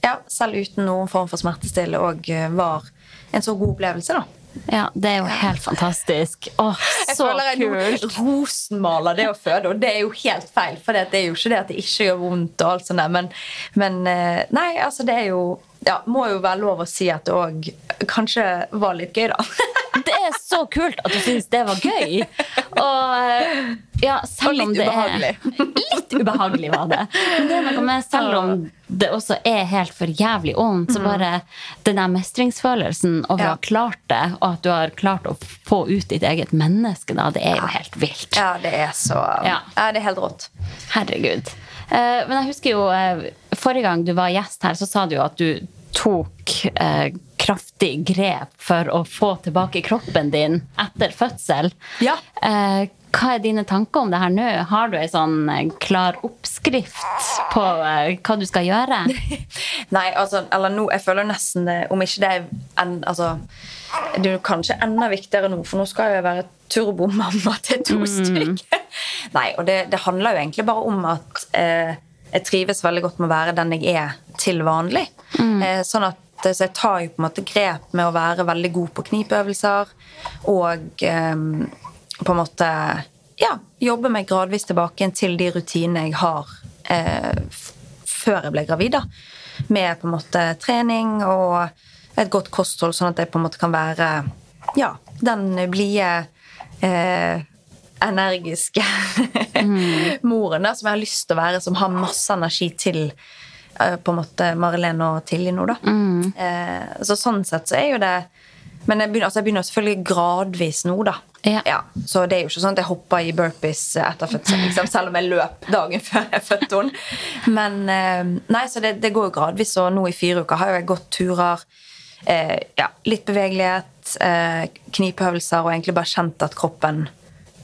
ja, selv uten noen form for smertestille, òg var en så god opplevelse, da. Ja, det er jo helt fantastisk. Åh, Jeg så føler jeg kult! rosenmaler det å føde, og det er jo helt feil. For det er jo ikke det at det ikke gjør vondt, og alt sånt der, men, men eh, Nei, altså, det er jo ja, Må jo være lov å si at det òg kanskje var litt gøy, da. [LAUGHS] Er så kult at du syns det var gøy. Og eh, ja, selv om det er Litt ubehagelig var det. Men det er noe med, selv om det også er helt for jævlig vondt, så bare den der mestringsfølelsen over å ha klart det, og at du har klart å få ut ditt eget menneske, da, det er jo helt vilt. Ja, det er så Ja. Det er helt rått. Herregud. Eh, men jeg husker jo eh, forrige gang du var gjest her, så sa du jo at du tok eh, kraftig grep for å få tilbake kroppen din etter fødsel. Ja. Eh, hva er dine tanker om det her nå? Har du ei sånn eh, klar oppskrift på eh, hva du skal gjøre? [LAUGHS] Nei, altså, eller nå, jeg føler nesten det Om ikke det er en, altså, Det er kanskje enda viktigere nå, for nå skal jeg jo være turbomamma til to stykker. [LAUGHS] Nei, og det, det handler jo egentlig bare om at eh, jeg trives veldig godt med å være den jeg er til vanlig. Eh, sånn at eh, så jeg tar jo på en måte grep med å være veldig god på knipøvelser og eh, på en måte ja, jobbe meg gradvis tilbake til de rutinene jeg har eh, før jeg ble gravid. da. Med på en måte trening og et godt kosthold, sånn at jeg på en måte kan være ja, den blide eh, energiske [LAUGHS] moren da, som jeg har lyst til å være, som har masse energi til på en måte Marilene og Tilly nå, da. Eh, så sånn sett så er jo det Men jeg begynner, altså jeg begynner selvfølgelig gradvis nå, da. Ja. så det er jo ikke sånn at jeg hopper i burpees etter fødsel, liksom, selv om jeg løp dagen [LAUGHS] før jeg fødte henne. Men eh, nei, så det, det går jo gradvis, og nå i fire uker har jo jeg gått turer. Eh, ja, litt bevegelighet, eh, knipeøvelser, og egentlig bare kjent at kroppen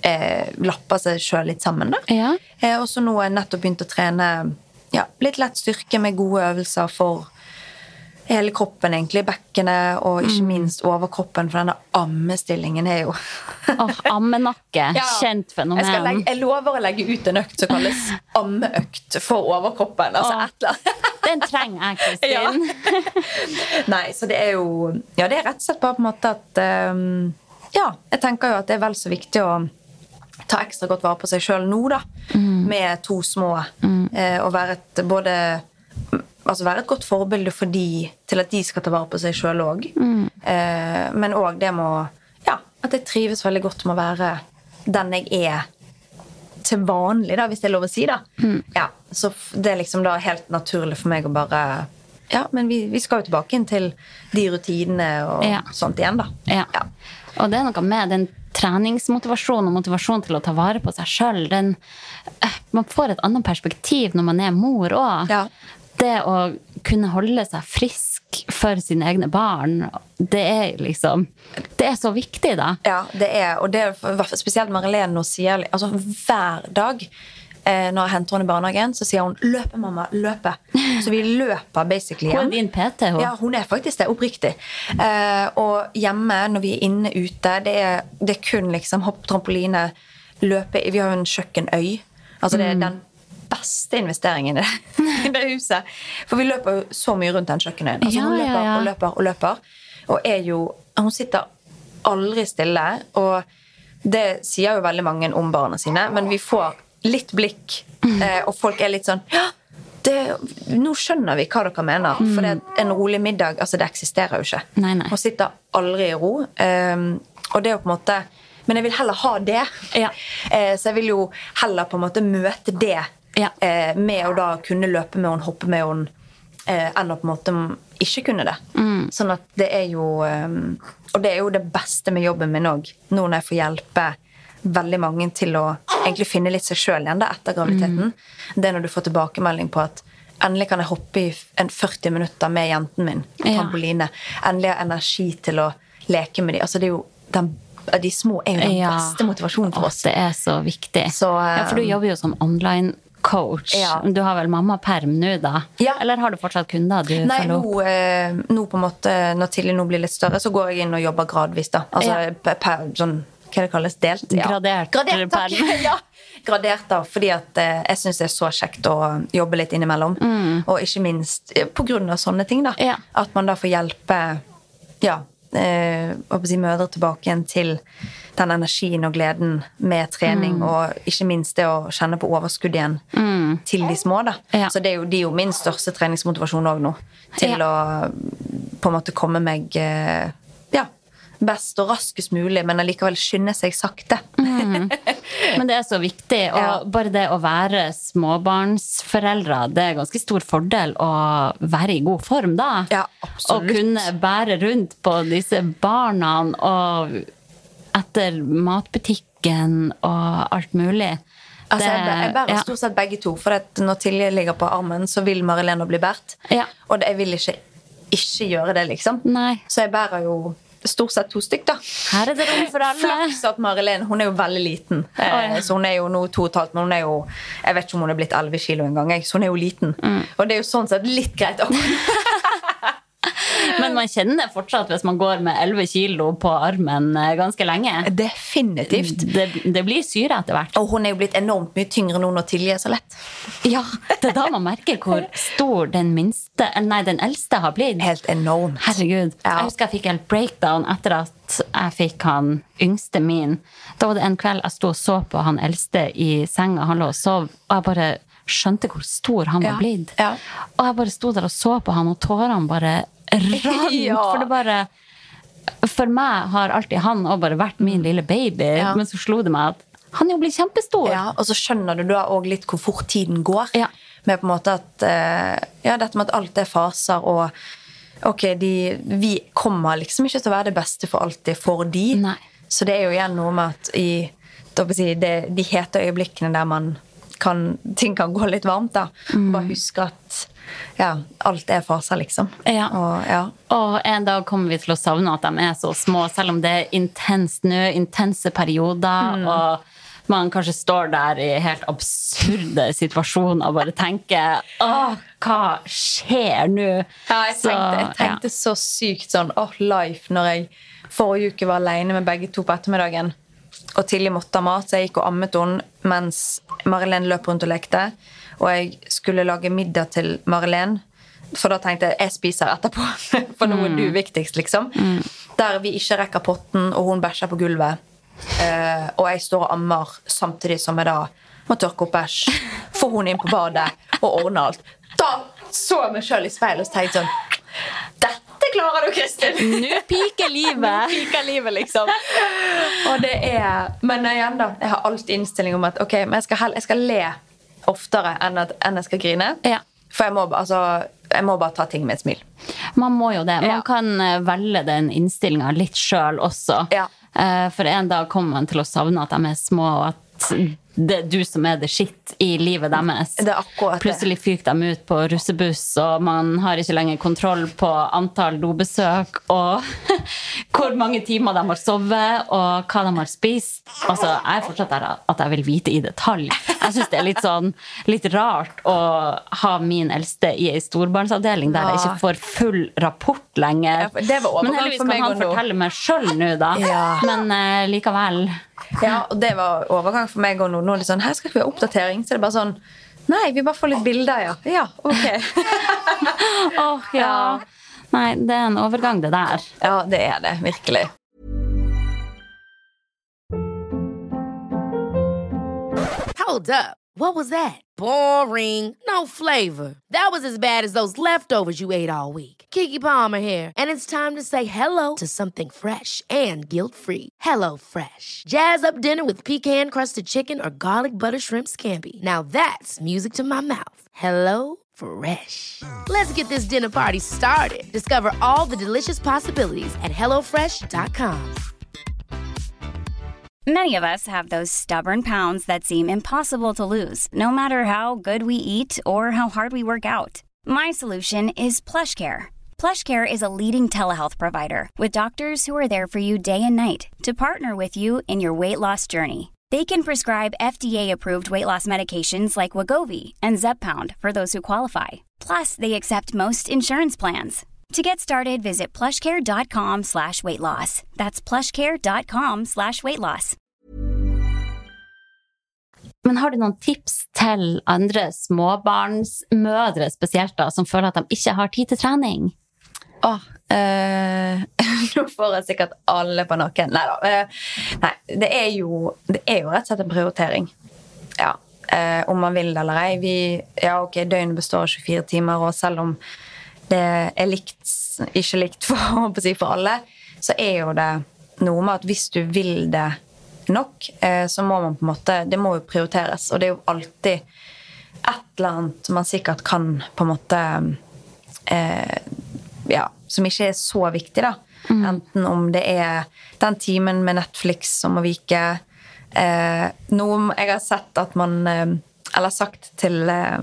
eh, lapper seg sjøl litt sammen. da. Ja. Eh, og så nå har jeg nettopp begynt å trene ja, litt lett styrke med gode øvelser for hele kroppen, egentlig. Bekkenet og ikke minst overkroppen, for denne ammestillingen er jo Åh, ammenakke. [LAUGHS] Ja. Kjent fenomen. Jeg, legge, jeg lover å legge ut en økt som kalles ammeøkt for overkroppen. Altså oh. [LAUGHS] Den trenger jeg, Kristin. [LAUGHS] Nei, så det er jo Ja, det er rett og slett bare på en måte at um, Ja, jeg tenker jo at det er vel så viktig å ta ekstra godt vare på seg sjøl nå, da. Med to små. Eh, og være et både Altså være et godt forbilde for de, til at de skal ta vare på seg sjøl òg. Eh, men òg det med å Ja, at jeg trives veldig godt med å være den jeg er til vanlig, da, hvis det er lov å si. da. Ja, så det er liksom da helt naturlig for meg å bare Ja, men vi, vi skal jo tilbake inn til de rutinene og Ja. sånt igjen, da. Ja. Ja. Og det er noe med den treningsmotivasjonen og motivasjon til å ta vare på seg sjøl. Man får et annet perspektiv når man er mor òg. Ja. Det å kunne holde seg frisk for sine egne barn, det er liksom Det er så viktig, da. Ja, det er, og det er spesielt Marilene nå sier altså hver dag eh, når jeg henter henne i barnehagen, så sier hun 'løpe, mamma, løpe'. Så vi løper basically Hun er din PT, hun. Ja, hun er faktisk det, oppriktig. Eh, og hjemme, når vi er inne ute, det er, det er kun liksom hopp, trampoline, løpe Vi har jo en kjøkkenøy. Altså det er den beste investeringen i det, [LAUGHS] i det huset. For vi løper jo så mye rundt den kjøkkenøyen. Altså, hun løper og løper og løper. Og er jo Hun sitter aldri stille. Og det sier jo veldig mange om barna sine, men vi får litt blikk, eh, og folk er litt sånn ja, det, nå skjønner vi hva dere mener. For det, er en rolig middag altså det eksisterer jo ikke. Nei, nei. Hun sitter aldri i ro. Um, og det er jo på en måte Men jeg vil heller ha det. Ja. [LAUGHS] Eh, så jeg vil jo heller på en måte møte det Ja. eh, med å da kunne løpe med henne, hoppe med henne, eh, enn å på en måte ikke kunne det. Mm. Sånn at det er jo um, Og det er jo det beste med jobben min òg, nå når jeg får hjelpe veldig mange til å egentlig finne litt seg sjøl igjen da, etter graviditeten. Det er når du får tilbakemelding på at endelig kan jeg hoppe i en 40 minutter med jenten min på Ja. Endelig har jeg energi til å leke med dem. Altså, det er jo den, de små er jo den Ja. beste motivasjonen for oss. Det er så viktig. Så, um... ja, for du jobber jo som online-coach. Ja. Du har vel mammaperm nå, da? Ja. Eller har du fortsatt kunder du Nei, nå, eh, nå på en måte, når Tilly nå blir litt større, så går jeg inn og jobber gradvis. da. Altså per, sånn, Hva det kalles Delt? Gradert Gradert, takk. perm. [LAUGHS] ja. Gradert, da, fordi at eh, jeg syns det er så kjekt å jobbe litt innimellom. Og ikke minst eh, på grunn av sånne ting. da. Mm. Ja. At man da får hjelpe ja, eh, si, mødre tilbake igjen til den energien og gleden med trening, Mm. og ikke minst det å kjenne på overskudd igjen til de små. da. Ja. Så det er jo, de er jo min største treningsmotivasjon òg nå. Til Ja. å på en måte komme meg eh, ja, best og raskest mulig, men allikevel skynde seg sakte. Men det er så viktig. Og [LAUGHS] Ja. bare det å være småbarnsforeldre, det er ganske stor fordel å være i god form da. Ja, Og absolutt. kunne bære rundt på disse barna og etter matbutikken og alt mulig. Altså, jeg, jeg bærer ja. stort sett begge to, for at når Tilje ligger på armen, så vil Marilena bli båret. Ja. Og jeg vil ikke ikke gjøre det, liksom. Nei. Så jeg bærer jo stort sett to stykk, da. Her er det rom for alle. Flaks at Marilyn hun er jo veldig liten. Eh, Oi. Så hun er jo nå to og et halvt, men hun er jo Jeg vet ikke om hun er blitt 11 kilo engang. Så hun er jo liten. Mm. Og det er jo sånn sett litt greit. [LAUGHS] Men man kjenner det fortsatt hvis man går med 11 kilo på armen eh, ganske lenge. Definitivt. Det, det blir syre etter hvert. Og hun er jo blitt enormt mye tyngre nå når Tilje er så lett. Ja, Det er da man merker hvor stor den minste, nei, den eldste har blitt. Helt enormt. Herregud. Ja. Jeg husker jeg fikk helt breakdown etter at jeg fikk han yngste min. Da var det en kveld jeg sto og så på han eldste i senga. Han lå og sov, og jeg bare skjønte hvor stor han var Ja. blitt. Ja. Og jeg bare sto der og så på han, og tårene bare rant. [LAUGHS] Ja. For det bare For meg har alltid han òg bare vært min lille baby, Ja. men så slo det meg at han jo blir kjempestor. Ja, og så skjønner du da òg litt hvor fort tiden går. Ja. Med på en måte at eh, Ja, dette med at alt er faser, og ok, de, vi kommer liksom ikke til å være det beste for alltid for de. Nei. Så det er jo igjen noe med at i si, det, de hete øyeblikkene der man kan, ting kan gå litt varmt, da. Mm. Bare huske at ja, alt er faser, liksom. Ja. Og, ja. Og en dag kommer vi til å savne at de er så små, selv om det er intens snø, intense perioder, og man kanskje står der i helt absurde situasjoner og bare tenker Åh, hva skjer nå? Ja, jeg tenkte, jeg tenkte så sykt sånn åh, life når jeg forrige uke var alene med begge to på ettermiddagen. Og tidlig måtte ha mat, så jeg gikk og ammet henne mens Marilén løp rundt og lekte. Og jeg skulle lage middag til Marilén, for da tenkte jeg jeg spiser etterpå. [LAUGHS] For nå er du viktigst, liksom. Der vi ikke rekker potten, og hun bæsjer på gulvet. Eh, og jeg står og ammer samtidig som jeg da må tørke opp bæsj. Få hun inn på badet og ordne alt. Da så jeg meg sjøl i speilet og tenkte sånn Dette klarer du, Kristin! Nå piker livet! [LAUGHS] Nå Piker livet, liksom. Og det er Men igjen, da. Jeg har alltid innstilling om at ok, men jeg skal, jeg skal le oftere enn, at, enn jeg skal grine. Ja. For jeg må, altså, jeg må bare ta ting med et smil. Man må jo det. Man Ja. kan eh, velge den innstillinga litt sjøl også. Ja. Eh, For en dag kommer man til å savne at de er små, og at det du som er the shit i livet deres. Det er akkurat det. Plutselig fyker de ut på russebuss, og man har ikke lenger kontroll på antall dobesøk og [LAUGHS] hvor mange timer de har sovet, og hva de har spist. Altså, Jeg er fortsatt der at jeg vil vite i detalj. Jeg syns det er litt sånn litt rart å ha min eldste i ei storbarnsavdeling der jeg ikke får full rapport lenger. Det var Men heldigvis kan han fortelle meg sjøl nå, da. Men uh, likevel. Ja, og det var overgang for meg og nå. Nå er det sånn, her skal ikke vi ha oppdatering. Så det er bare sånn Nei, vi bare får litt bilder, ja. Ja, ok. [LAUGHS] Åh, ja. Nei, det er en overgang, det der. Ja, det er det. Virkelig. Hold up. What was that? Boring. No flavor. That was as bad as those leftovers you ate all week. Kiki Palmer here, and it's time to say hello to something fresh and guilt-free. Hello Fresh. Jazz up dinner with pecan-crusted chicken or garlic butter shrimp scampi. Now that's music to my mouth. Hello Fresh. Let's get this dinner party started. Discover all the delicious possibilities at hellofresh.com. Many of us have those stubborn pounds that seem impossible to lose, no matter how good we eat or how hard we work out. My solution is PlushCare. PlushCare is a leading telehealth provider with doctors who are there for you day and night to partner with you in your weight loss journey. They can prescribe FDA-approved weight loss medications like Wagovi and Zepbound for those who qualify. Plus, they accept most insurance plans. To get started, visit plushcare.com slash weight loss. That's plushcare.com slash weight loss. Men har du noen tips til andre småbarnsmødre spesielt da, som føler at de ikke har tid til trening? Åh, eh, [LAUGHS] nå får jeg sikkert alle på nakken. Neida. Eh, nei det er, jo, det er jo rett og slett en prioritering. Ja. Eh, om man vil det eller ei. Vi, ja, ok, Døgnet består av 24 timer, og selv om det er likt, ikke likt for, [LAUGHS] for alle, så er jo det noe med at hvis du vil det nok, eh, så må man på en måte Det må jo prioriteres. Og det er jo alltid et eller annet man sikkert kan på en måte eh, ja, som ikke er så viktig, da. Enten om det er den timen med Netflix som må vike. Eh, noe jeg har sett at man eh, Eller sagt til eh,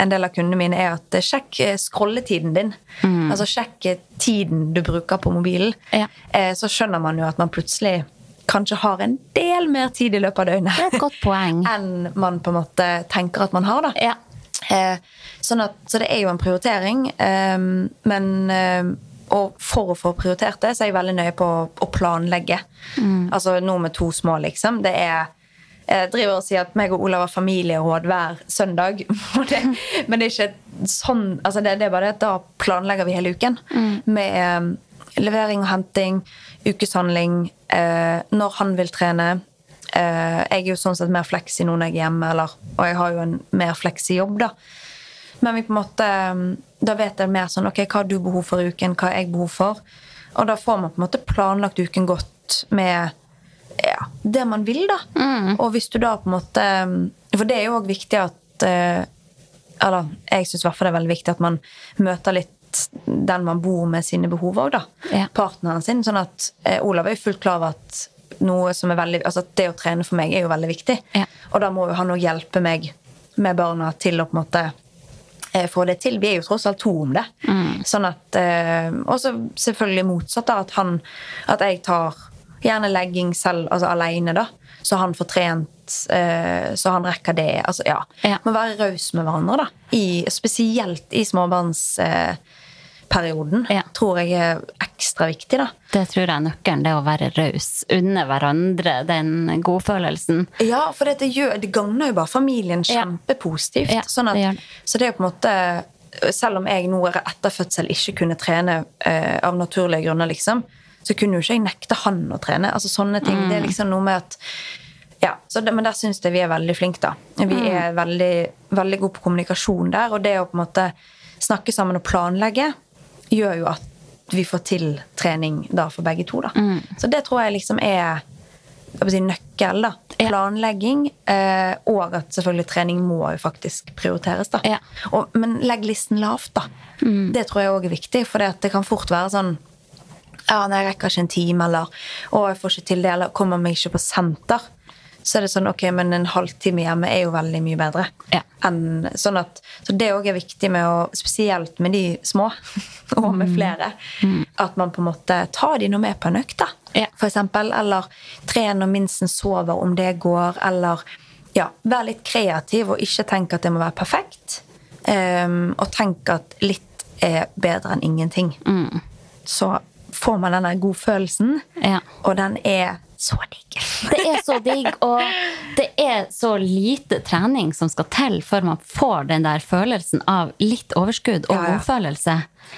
en del av kundene mine, er at eh, sjekk scrolletiden din. Altså sjekk tiden du bruker på mobilen. Ja. Eh, så skjønner man jo at man plutselig kanskje har en del mer tid i løpet av døgnet. Det er et godt poeng. [LAUGHS] Enn man på en måte tenker at man har, da. Ja. Eh, sånn at, så det er jo en prioritering. Eh, men eh, og for å få prioritert det, så er jeg veldig nøye på å, planlegge. planlegge. Altså nå med to små, liksom. Det er jeg driver og sier at meg og Olav har familieråd hver søndag. [LAUGHS] Det, men det er ikke sånn altså det, det er bare det at da planlegger vi hele uken. Med eh, levering og henting, ukeshandling, eh, når han vil trene. Eh, jeg er jo sånn sett mer fleksi nå når jeg er hjemme, eller, og jeg har jo en mer fleksi jobb, da. Men vi på en måte, da vet jeg mer sånn ok, hva har du behov for i uken, hva har jeg behov for. Og da får man på en måte planlagt uken godt med ja, det man vil, da. Og hvis du da på en måte For det er jo òg viktig at eh, Eller jeg syns i hvert fall det er veldig viktig at man møter litt den man bor med sine behov òg, da. Ja. Partneren sin. Sånn at eh, Olav er jo fullt klar over at noe som er veldig Altså at det å trene for meg er jo veldig viktig. Ja. Og da må jo han òg hjelpe meg med barna til å på en måte eh, få det til. Vi er jo tross alt to om det. Sånn at eh, Og så selvfølgelig motsatt, da. At han At jeg tar gjerne legging selv, altså aleine, da. Så han får trent, eh, så han rekker det. Altså, ja. Ja. Må være raus med hverandre, da. I, spesielt i småbarns... Eh, perioden, Ja. tror jeg er ekstra viktig, da. Det tror jeg er nøkkelen, det å være raus. Unne hverandre den godfølelsen. Ja, for det, gjør, det gagner jo bare familien kjempepositivt. Ja, sånn at. Så det er på en måte Selv om jeg nå etter fødsel ikke kunne trene eh, av naturlige grunner, liksom, så kunne jo ikke jeg nekte han å trene. Altså sånne ting. Det er liksom noe med at ja, så det, Men der syns jeg vi er veldig flinke, da. Vi er veldig, veldig gode på kommunikasjon der. Og det å på en måte snakke sammen og planlegge gjør jo at vi får til trening da for begge to. da. Så det tror jeg liksom er si, nøkkel. da. Planlegging, eh, og at selvfølgelig trening må jo faktisk prioriteres. da. Ja. Og, men legg listen lavt, da. Det tror jeg òg er viktig, for det, det kan fort være sånn ja, nei, jeg rekker ikke en time, eller å, jeg får ikke til det, eller kommer meg ikke på senter. Så er det sånn, ok, men en halvtime hjemme er jo veldig mye bedre. Ja. Enn, sånn at, så det òg er viktig med å, spesielt med de små, [LAUGHS] og Mm. med flere, at man på en måte tar de noe med på en økt, da. Ja. For eksempel, eller tren når minsten sover, om det går, eller ja, vær litt kreativ og ikke tenk at det må være perfekt. Um, og tenk at litt er bedre enn ingenting. Så får man denne godfølelsen, Ja. og den er så digg. Det er så digg, og det er så lite trening som skal til før man får den der følelsen av litt overskudd og Ja, ja. godfølelse.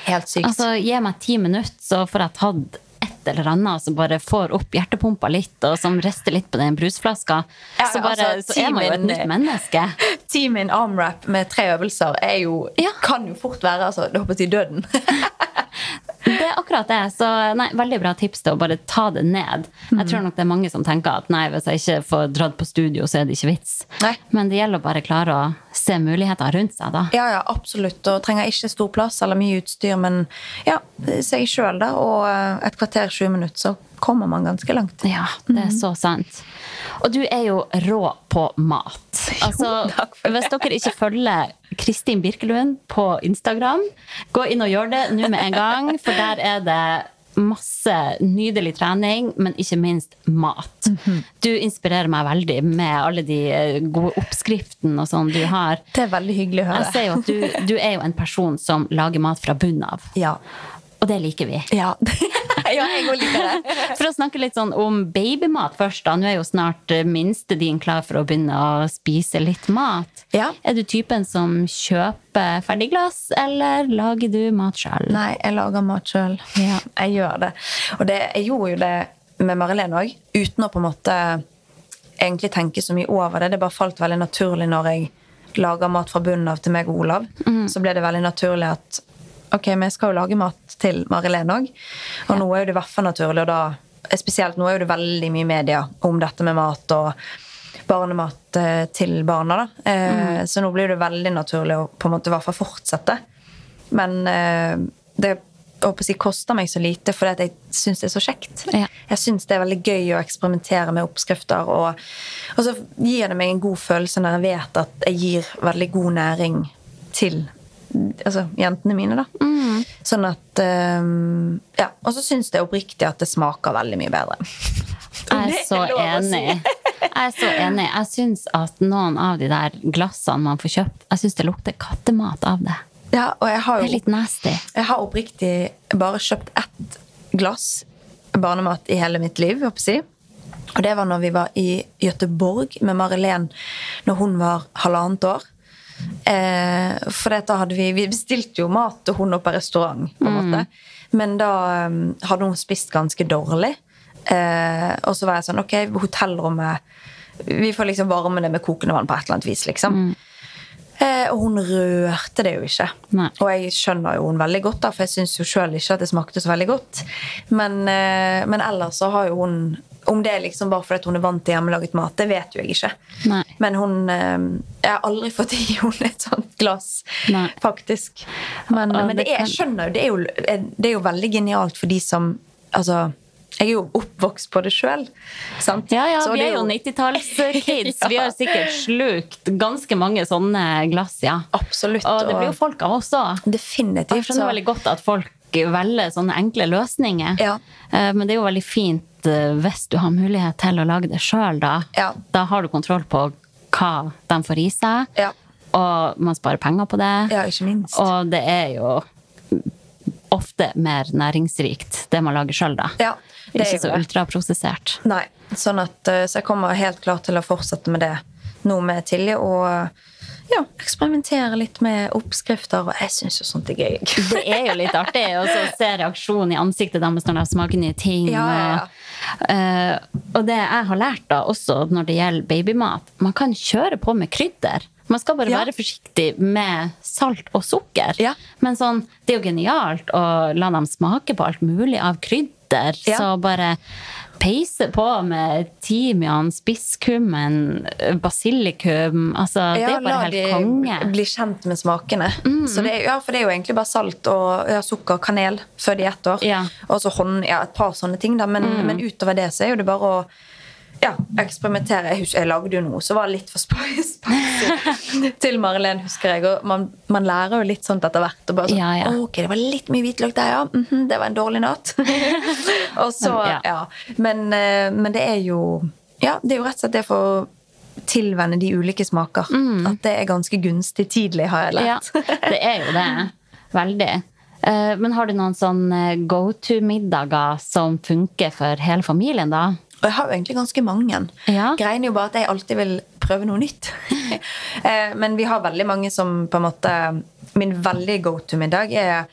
Helt sykt. Altså, Gi meg ti minutter, så får jeg tatt et eller annet som bare får opp hjertepumpa litt, og som rister litt på den brusflaska. Ja, så, bare, altså, så er man jo et nytt menneske. [LAUGHS] Team in armwrap med tre øvelser er jo, Ja. kan jo fort være altså, det håper jeg, døden. [LAUGHS] Det er akkurat det. Så nei, veldig bra tips til å bare ta det ned. Jeg tror nok det er mange som tenker at nei, hvis jeg ikke får dratt på studio, så er det ikke vits. Nei. Men det gjelder å bare klare å se muligheter rundt seg, da. Ja, ja, absolutt. Og trenger ikke stor plass eller mye utstyr, men ja, seg sjøl, da. Og eh, et kvarter, 20 minutter, så kommer man ganske langt. Ja, det er så sant. Og du er jo rå på mat. [LAUGHS] Altså, det. hvis dere ikke følger Kristin Birkelund på Instagram, gå inn og gjør det nå med en gang, for der er det masse nydelig trening, men ikke minst mat. Mhm. Du inspirerer meg veldig med alle de eh, gode oppskriftene og sånn du har. Det er veldig hyggelig å Jeg høre. ser jo at du, du er jo en person som lager mat fra bunnen av, Ja. og det liker vi. Ja. [LAUGHS] [LAUGHS] ja, jeg òg liker det. [LAUGHS] For å snakke litt sånn om babymat først, da. Nå er jo snart eh, minste din klar for å begynne å spise litt mat. Ja. Er du typen som kjøper ferdigglass, eller lager du mat sjøl? Nei, jeg lager mat sjøl. Ja. Jeg gjør det. Og det, jeg gjorde jo det med Marilene òg, uten å på en måte egentlig tenke så mye over det. Det bare falt veldig naturlig når jeg lager mat fra bunnen av til meg og Olav. Så ble det veldig naturlig at ok, men jeg skal jo lage mat til Marilene òg. Og nå er jo det i hvert fall naturlig, og da spesielt nå er jo det veldig mye media om dette med mat og barnemat eh, til barna. da. Eh, Så nå blir det veldig naturlig å på en måte i hvert fall fortsette. Men eh, det si, koster meg så lite fordi jeg syns det er så kjekt. Ja. Jeg syns det er veldig gøy å eksperimentere med oppskrifter. Og, og så gir det meg en god følelse når jeg vet at jeg gir veldig god næring til altså, jentene mine, da. Sånn at um, Ja. Og så syns jeg oppriktig at det smaker veldig mye bedre. Jeg er så enig. Jeg er så enig. Jeg syns at noen av de der glassene man får kjøpt, jeg syns det lukter kattemat av det. Ja, og jeg har Det er litt nasty. Jeg har oppriktig bare kjøpt ett glass barnemat i hele mitt liv, håper jeg si. Og det var når vi var i Gøteborg med Marilén når hun var halvannet år. Eh, for da hadde vi Vi bestilte jo mat til hun på restaurant, på en måte. Men da um, hadde hun spist ganske dårlig. Eh, og så var jeg sånn Ok, hotellrommet Vi får liksom varme det med kokende vann på et eller annet vis, liksom. Eh, og hun rørte det jo ikke. Nei. Og jeg skjønner jo hun veldig godt, da, for jeg syns jo sjøl ikke at det smakte så veldig godt. Men, eh, men ellers så har jo hun Om det er liksom bare fordi hun er vant til hjemmelaget mat, det vet jo jeg ikke. Nei. Men hun eh, Jeg har aldri fått i [LAUGHS] henne et sånt glass, Nei. faktisk. Men, Og men det er, jeg skjønner jo det, jo det er jo veldig genialt for de som Altså, jeg er jo oppvokst på det sjøl. Ja, ja, vi er jo 90-tallskids. [LAUGHS] Vi har sikkert slukt ganske mange sånne glass, ja. Absolutt. Og det blir jo folk av oss òg. Definitivt. Jeg skjønner så- veldig godt at folk velger sånne enkle løsninger. Ja. Eh, Men det er jo veldig fint eh, hvis du har mulighet til å lage det sjøl, da. Ja. Da har du kontroll på hva de får i seg, Ja. og man sparer penger på det. ja, ikke minst. Og det er jo ofte mer næringsrikt, det man lager sjøl, da. Ja, det Ikke så det. ultraprosessert. Nei, sånn at, eh, så jeg kommer helt klart til å fortsette med det nå med Tilje. Og ja, eksperimentere litt med oppskrifter. Og jeg syns jo sånt er gøy. [LAUGHS] Det er jo litt artig å se reaksjonen i ansiktet deres når de smaker nye ting. Ja, ja. Og, eh, og det jeg har lært da, også når det gjelder babymat, man kan kjøre på med krydder. Man skal bare være forsiktig med salt og sukker. Men sånn, det er jo genialt å la dem smake på alt mulig av krydder. Så bare peise på med timian, spisskummen, basilikum. Altså, det er bare la helt de konge. bli kjent med smakene. Mm. Så det, ja, for det er jo egentlig bare salt og ja, sukker, kanel før de er ett år. Ja. Mm. Og så hånd, ja, et par sånne ting, da. Men, men utover det så er jo det bare å ja, eksperimentere. Jeg, jeg lagde jo noe som var litt for spicy [LAUGHS] til Marilén, husker jeg. Og man, man lærer jo litt sånt etter hvert. Og bare sånn, Ja, ja. ok, det var litt mye hvitløk der, ja. Mhm, det var en dårlig natt. [LAUGHS] og så, Ja. ja. Men, eh, men det er jo Ja, det er jo rett og slett det for tilvenne de ulike smaker. At det er ganske gunstig tidlig, har jeg lært. Ja, det er jo det. [LAUGHS] Veldig. Eh, Men har du noen sånn go to-middager som funker for hele familien, da? Og jeg har jo egentlig ganske mange. Ja. Greien er jo bare at jeg alltid vil prøve noe nytt. [LAUGHS] Eh, Men vi har veldig mange som på en måte Min veldig go to-middag er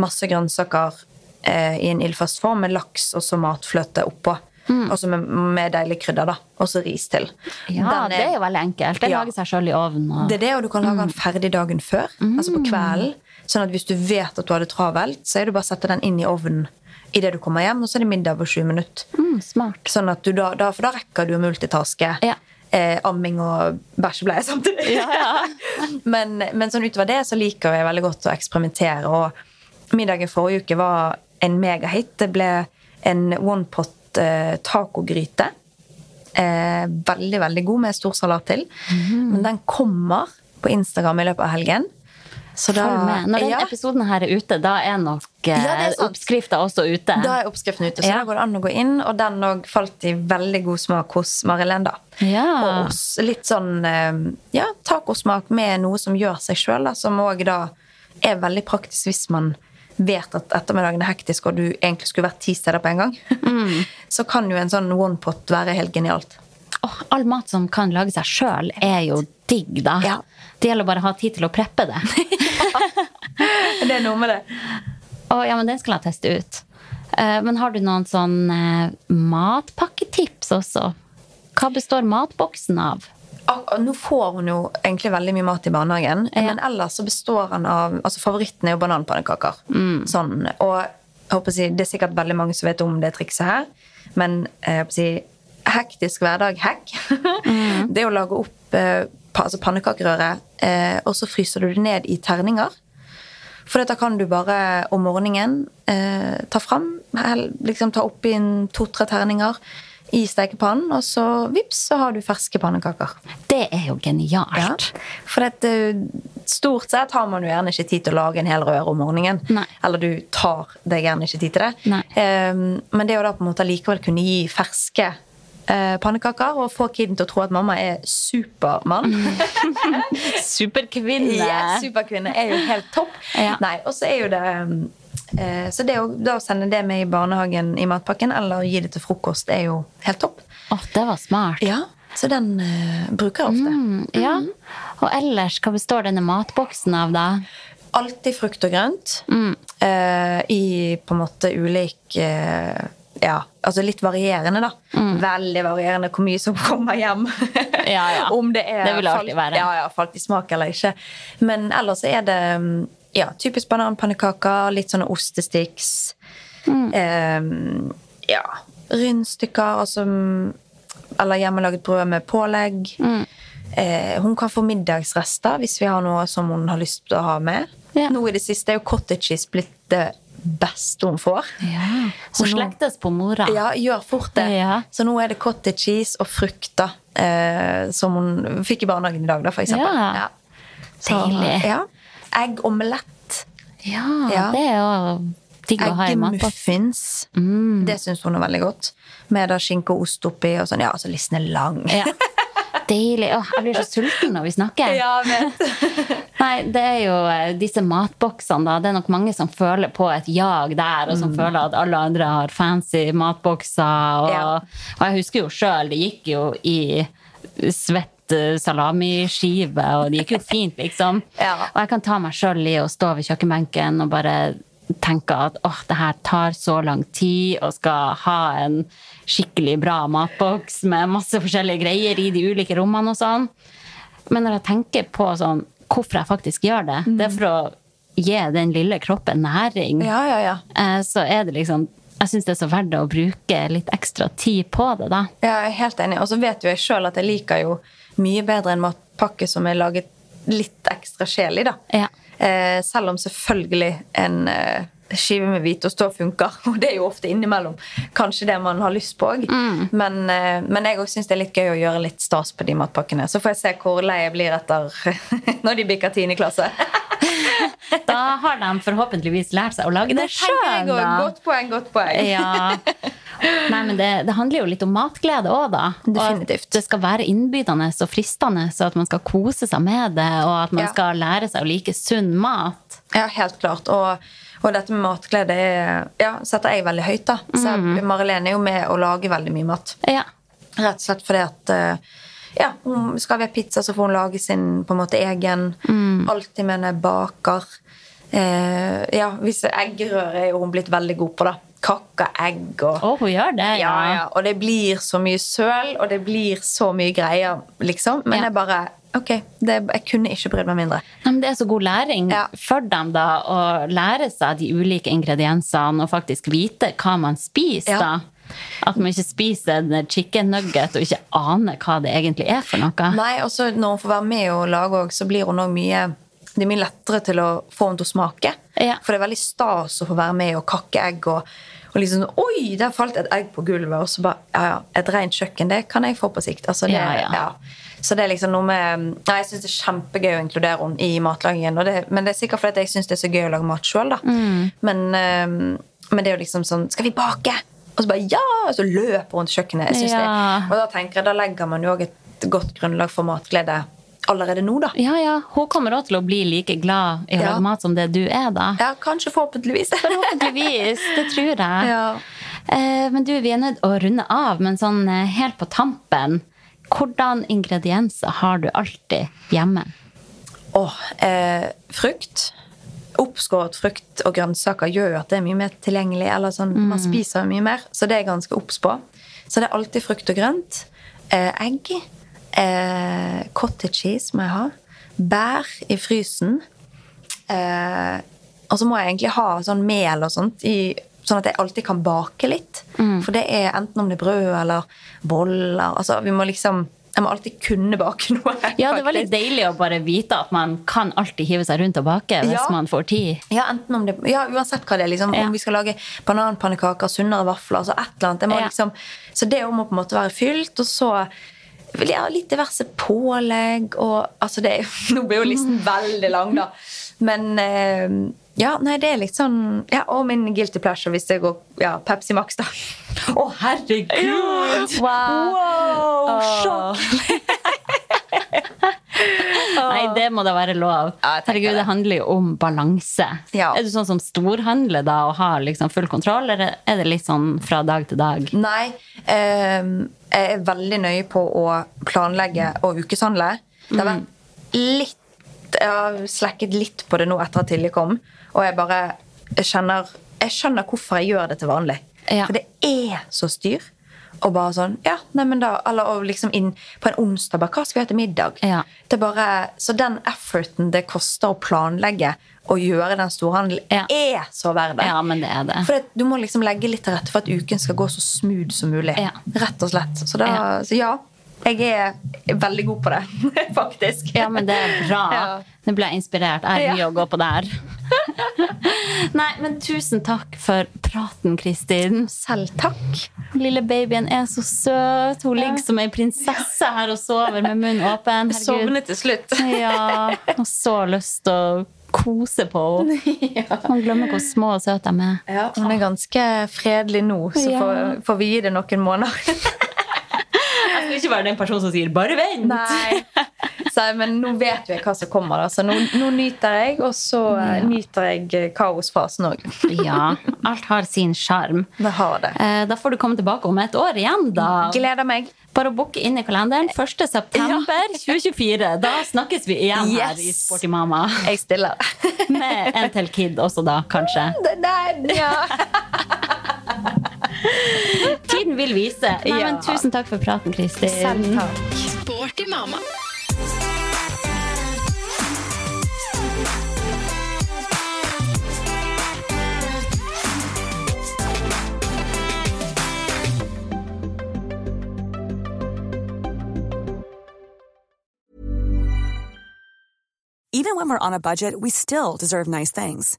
masse grønnsaker eh, i en ildfast form med laks og så matfløte oppå. Og så med, med deilig krydder, da. Og så ris til. Ja, er, det er jo veldig enkelt. Det Ja. lager seg sjøl i ovnen. Og... Det er det, og du kan lage den ferdig dagen før. Altså på kvelden. Sånn at hvis du vet at du har det travelt, så er det bare å sette den inn i ovnen idet du kommer hjem, og så er det middag på sju minutter. Mm, smart. Sånn at du da, da, for da rekker du å multitaske. Ja. Eh, amming og bæsjebleie samtidig. [LAUGHS] men, men sånn utover det så liker jeg veldig godt å eksperimentere. Og middagen forrige uke var en megahit. Det ble en one-pot eh, tacogryte. Eh, veldig, veldig god med stor salat til. Mhm. Men den kommer på Instagram i løpet av helgen. Så da, Følg med. Når den ja, episoden her er ute, da er nok Ja, eh, oppskrifta også ute. da er oppskriften ute, så Ja. da går det an å gå inn. Og den òg falt i veldig god smak hos Marilyn, da. Ja. Og. Litt sånn eh, ja, tacosmak med noe som gjør seg sjøl, som òg da er veldig praktisk hvis man vet at ettermiddagen er hektisk, og du egentlig skulle vært ti steder på en gang. Mm. [LAUGHS] Så kan jo en sånn one pot være helt genialt. Åh, all mat som kan lage seg sjøl, er jo digg, da. Ja. Det gjelder bare å ha tid til å preppe det. [LAUGHS] [LAUGHS] Det er noe med det. Å, ja, men den skal jeg teste ut. Eh, men har du noen sånn eh, matpakketips også? Hva består matboksen av? Nå får hun jo egentlig veldig mye mat i barnehagen, Ja. men ellers så består han av altså Favoritten er jo bananpannekaker. Sånn, og jeg det er sikkert veldig mange som vet om det trikset her, men jeg håper å si, hektisk hverdag-hack [LAUGHS] det er å lage opp eh, altså pannekakerøre, eh, og så fryser du det ned i terninger. For dette kan du bare om morgenen eh, ta fram. Liksom ta oppi to-tre terninger. i stekepannen, og så vips, så har du ferske pannekaker. Det er jo Ja. genialt. For dette, stort sett har man jo gjerne ikke tid til å lage en hel røre om morgenen. Nei. Eller du tar deg gjerne ikke tid til det. Ehm, men det å da på en måte likevel kunne gi ferske eh, pannekaker og få kiden til å tro at mamma er supermann [LAUGHS] Superkvinne. Yeah, superkvinne er jo helt topp. Ja. Nei, og så er jo det eh, Så det å da sende det med i barnehagen i matpakken, eller gi det til frokost, er jo helt topp. Oh, det var smart. Ja, Så den eh, bruker jeg ofte. Mm, ja. Og ellers, hva består denne matboksen av, da? Alltid frukt og grønt. Mm. eh, I på en måte ulik eh, Ja, altså litt varierende, da. Veldig varierende hvor mye som [LAUGHS] kommer hjem. Mm. Ja, ja. Om det er Det falt- Ja, ja, falt i smak eller ikke. Men ellers er det mm, ja, typisk bananpannekaker, litt sånne ostestiks. Mm. Eh, ja, rundstykker, altså mm, Eller hjemmelaget brød med pålegg. Mm. Eh, hun kan få middagsrester hvis vi har noe som hun har lyst til å ha med. Ja. Nå i det siste er jo cottage cheese blitt det beste hun får. Ja. Hun slektes på mora. Ja, gjør fort det. Ja. Så nå er det cottage cheese og frukter eh, som hun fikk i barnehagen i dag, da, for eksempel. Ja. Så, Deilig. Ja. Eggomelett. Ja, Ja. det er jo digg å ha i matboksen. Eggemuffins. Mm. Det syns hun er veldig godt. Med da skinke og ost oppi og sånn. Ja, altså listen er lang. Ja. [LAUGHS] Deilig. Åh, jeg blir så sulten når vi snakker. Ja. [LAUGHS] Nei, det er jo eh, disse matboksene, da. Det er nok mange som føler på et jag der, og som føler at alle andre har fancy matbokser. Og, Ja. og jeg husker jo sjøl, det gikk jo i svett eh, salamiskive, og det gikk jo fint, liksom. Ja. Og jeg kan ta meg sjøl i å stå ved kjøkkenbenken og bare tenke at åh, det her tar så lang tid, og skal ha en skikkelig bra matboks med masse forskjellige greier i de ulike rommene og sånn. Men når jeg tenker på sånn, hvorfor jeg faktisk gjør det, det er for å gi den lille kroppen næring, Ja, ja, ja. eh, så er det liksom Jeg syns det er så verdt å bruke litt ekstra tid på det, da. Ja, jeg er helt enig. Og så vet jo jeg sjøl at jeg liker jo mye bedre en matpakke som er laget litt ekstra sjel i, da. Ja. Eh, selv om selvfølgelig en eh, skive med hvitost òg funker. [LAUGHS] Og det er jo ofte innimellom kanskje det man har lyst på òg. Mm. Men, eh, men jeg òg syns det er litt gøy å gjøre litt stas på de matpakkene. Så får jeg se hvor lei jeg blir etter [LAUGHS] når de bikker tiende klasse. [LAUGHS] Da har de forhåpentligvis lært seg å lage det sjøl. Godt poeng, godt poeng. Ja. Nei, men det, det handler jo litt om matglede òg, da. Definitivt. Og det skal være innbydende og fristende, så at man skal kose seg med det, og at man Ja. skal lære seg å like sunn mat. Ja, helt klart. Og, og dette med matglede ja, setter jeg veldig høyt. da. Så Mm. Marilene er jo med å lage veldig mye mat. Ja. Rett og slett fordi at eh, ja, hun skal vi ha pizza, så får hun lage sin på en måte egen. Mm. Alltid med henne baker. Eh, ja, hvis eggerøre er jo hun blitt veldig god på, da. Kakka egg og oh, hun gjør det, ja, ja. Og det blir så mye søl, og det blir så mye greier, liksom. Men Ja. jeg bare Ok, det, jeg kunne ikke brydd meg mindre. Nei, men det er så god læring Ja. for dem da, å lære seg de ulike ingrediensene og faktisk vite hva man spiser. Ja. da. At man ikke spiser en chicken nugget og ikke aner hva det egentlig er for noe. Nei, og når hun får være med og lage òg, så blir hun òg mye Det er mye lettere til å få henne til å smake. Ja. For det er veldig stas å få være med og kakke egg og, og liksom Oi, der falt et egg på gulvet! Og så bare Ja, ja, et rent kjøkken, det kan jeg få på sikt. Altså, det, Ja, ja. Så det er liksom noe med Nei, jeg syns det er kjempegøy å inkludere henne i matlagingen. Det, men det er sikkert fordi jeg syns det er så gøy å lage mat sjøl, da. Mm. Men, eh, men det er jo liksom sånn Skal vi bake? Og så bare ja! Og så løper hun til kjøkkenet. Jeg synes Ja. det, og da tenker jeg, da legger man jo òg et godt grunnlag for matglede allerede nå, da. Ja, ja. Hun kommer også til å bli like glad i å Ja. lage mat som det du er, da. Ja, kanskje forhåpentligvis. [LAUGHS] Forhåpentligvis. Det tror jeg. Ja. Eh, men du, vi er nødt å runde av, men sånn eh, helt på tampen Hvordan ingredienser har du alltid hjemme? Åh, eh, frukt. Oppskåret frukt og grønnsaker gjør jo at det er mye mer tilgjengelig. eller sånn, Man spiser mye mer, så det er jeg ganske obs på. Så det er alltid frukt og grønt. Eh, egg. Eh, cottage cheese må jeg ha. Bær i frysen. Eh, og så må jeg egentlig ha sånn mel og sånt, i, sånn at jeg alltid kan bake litt. For det er enten om det er brød eller boller altså Vi må liksom Jeg må alltid kunne bake [LAUGHS] noe. Ja, det var litt deilig å bare vite at man kan alltid hive seg rundt og bake hvis Ja. man får tid. Ja, enten om det, ja, uansett hva det er. Liksom, Ja. Om vi skal lage bananpannekaker, sunnere vafler, altså et eller annet. Det må Ja. liksom, så det må på en måte være fylt, og så ha litt diverse pålegg og altså det, [LAUGHS] Nå blir jo listen veldig lang, da. Men eh, ja, nei, det er litt sånn ja, Og min guilty pleasure hvis det går ja, Pepsi Max, da. Å, herregud! Wow! wow, sjokk! [LAUGHS] Nei, det må da være lov. Ja, Herregud, det. det handler jo om balanse. Ja. Er du sånn som storhandler da og har liksom full kontroll, eller er det litt sånn fra dag til dag? Nei, eh, jeg er veldig nøye på å planlegge og ukeshandle. Det har vært litt Jeg har slekket litt på det nå etter at Tilje kom, og jeg bare jeg kjenner, jeg skjønner hvorfor jeg gjør det til vanlig. Ja. For det er så styr. Og bare sånn, ja, nei, men da, Eller og liksom inn på en onsdag bare, Hva skal vi ha til middag? Ja. Det er bare, så den efforten det koster å planlegge og gjøre den storhandelen, Ja. er så verdt det. Ja, men det er det. For det, du må liksom legge litt til rette for at uken skal gå så smooth som mulig. Ja. Rett og slett. Så, da, Ja. så ja, jeg er veldig god på det, [LAUGHS] faktisk. Ja, men det er bra. Ja. Nå ble jeg inspirert. Jeg har mye Ja. å gå på der. [LAUGHS] Nei, men tusen takk for praten, Kristin. Selv takk. Lille babyen er så søt. Hun ligger som ei prinsesse her og sover med munnen åpen. Herregud. Sovnet til slutt. [LAUGHS] Ja, og så lyst til å kose på henne. Man glemmer hvor små og søte de er. Ja, hun er ganske fredelig nå, så Ja. får, får vi gi det noen måneder. Skal ikke være den personen som sier 'bare vent'. Nei. Så, men nå vet vi hva som kommer, da. så nå, nå nyter jeg, og så ja. nyter jeg eh, kaosfasen òg. Ja, alt har sin sjarm. Det har det. Eh, Da får du komme tilbake om et år igjen, da. Gleder meg. Bare å booke inn i kalenderen. 1. september 2024. Da snakkes vi igjen her i Sporty Mama. Jeg stiller. Med en til kid også, da, kanskje. Den, den, ja. [LAUGHS] Tiden vil vise. Nei, men Ja. tusen takk for praten, Kristin. Selv takk. Sporty mamma. Even when we're on a budget, we still deserve nice things.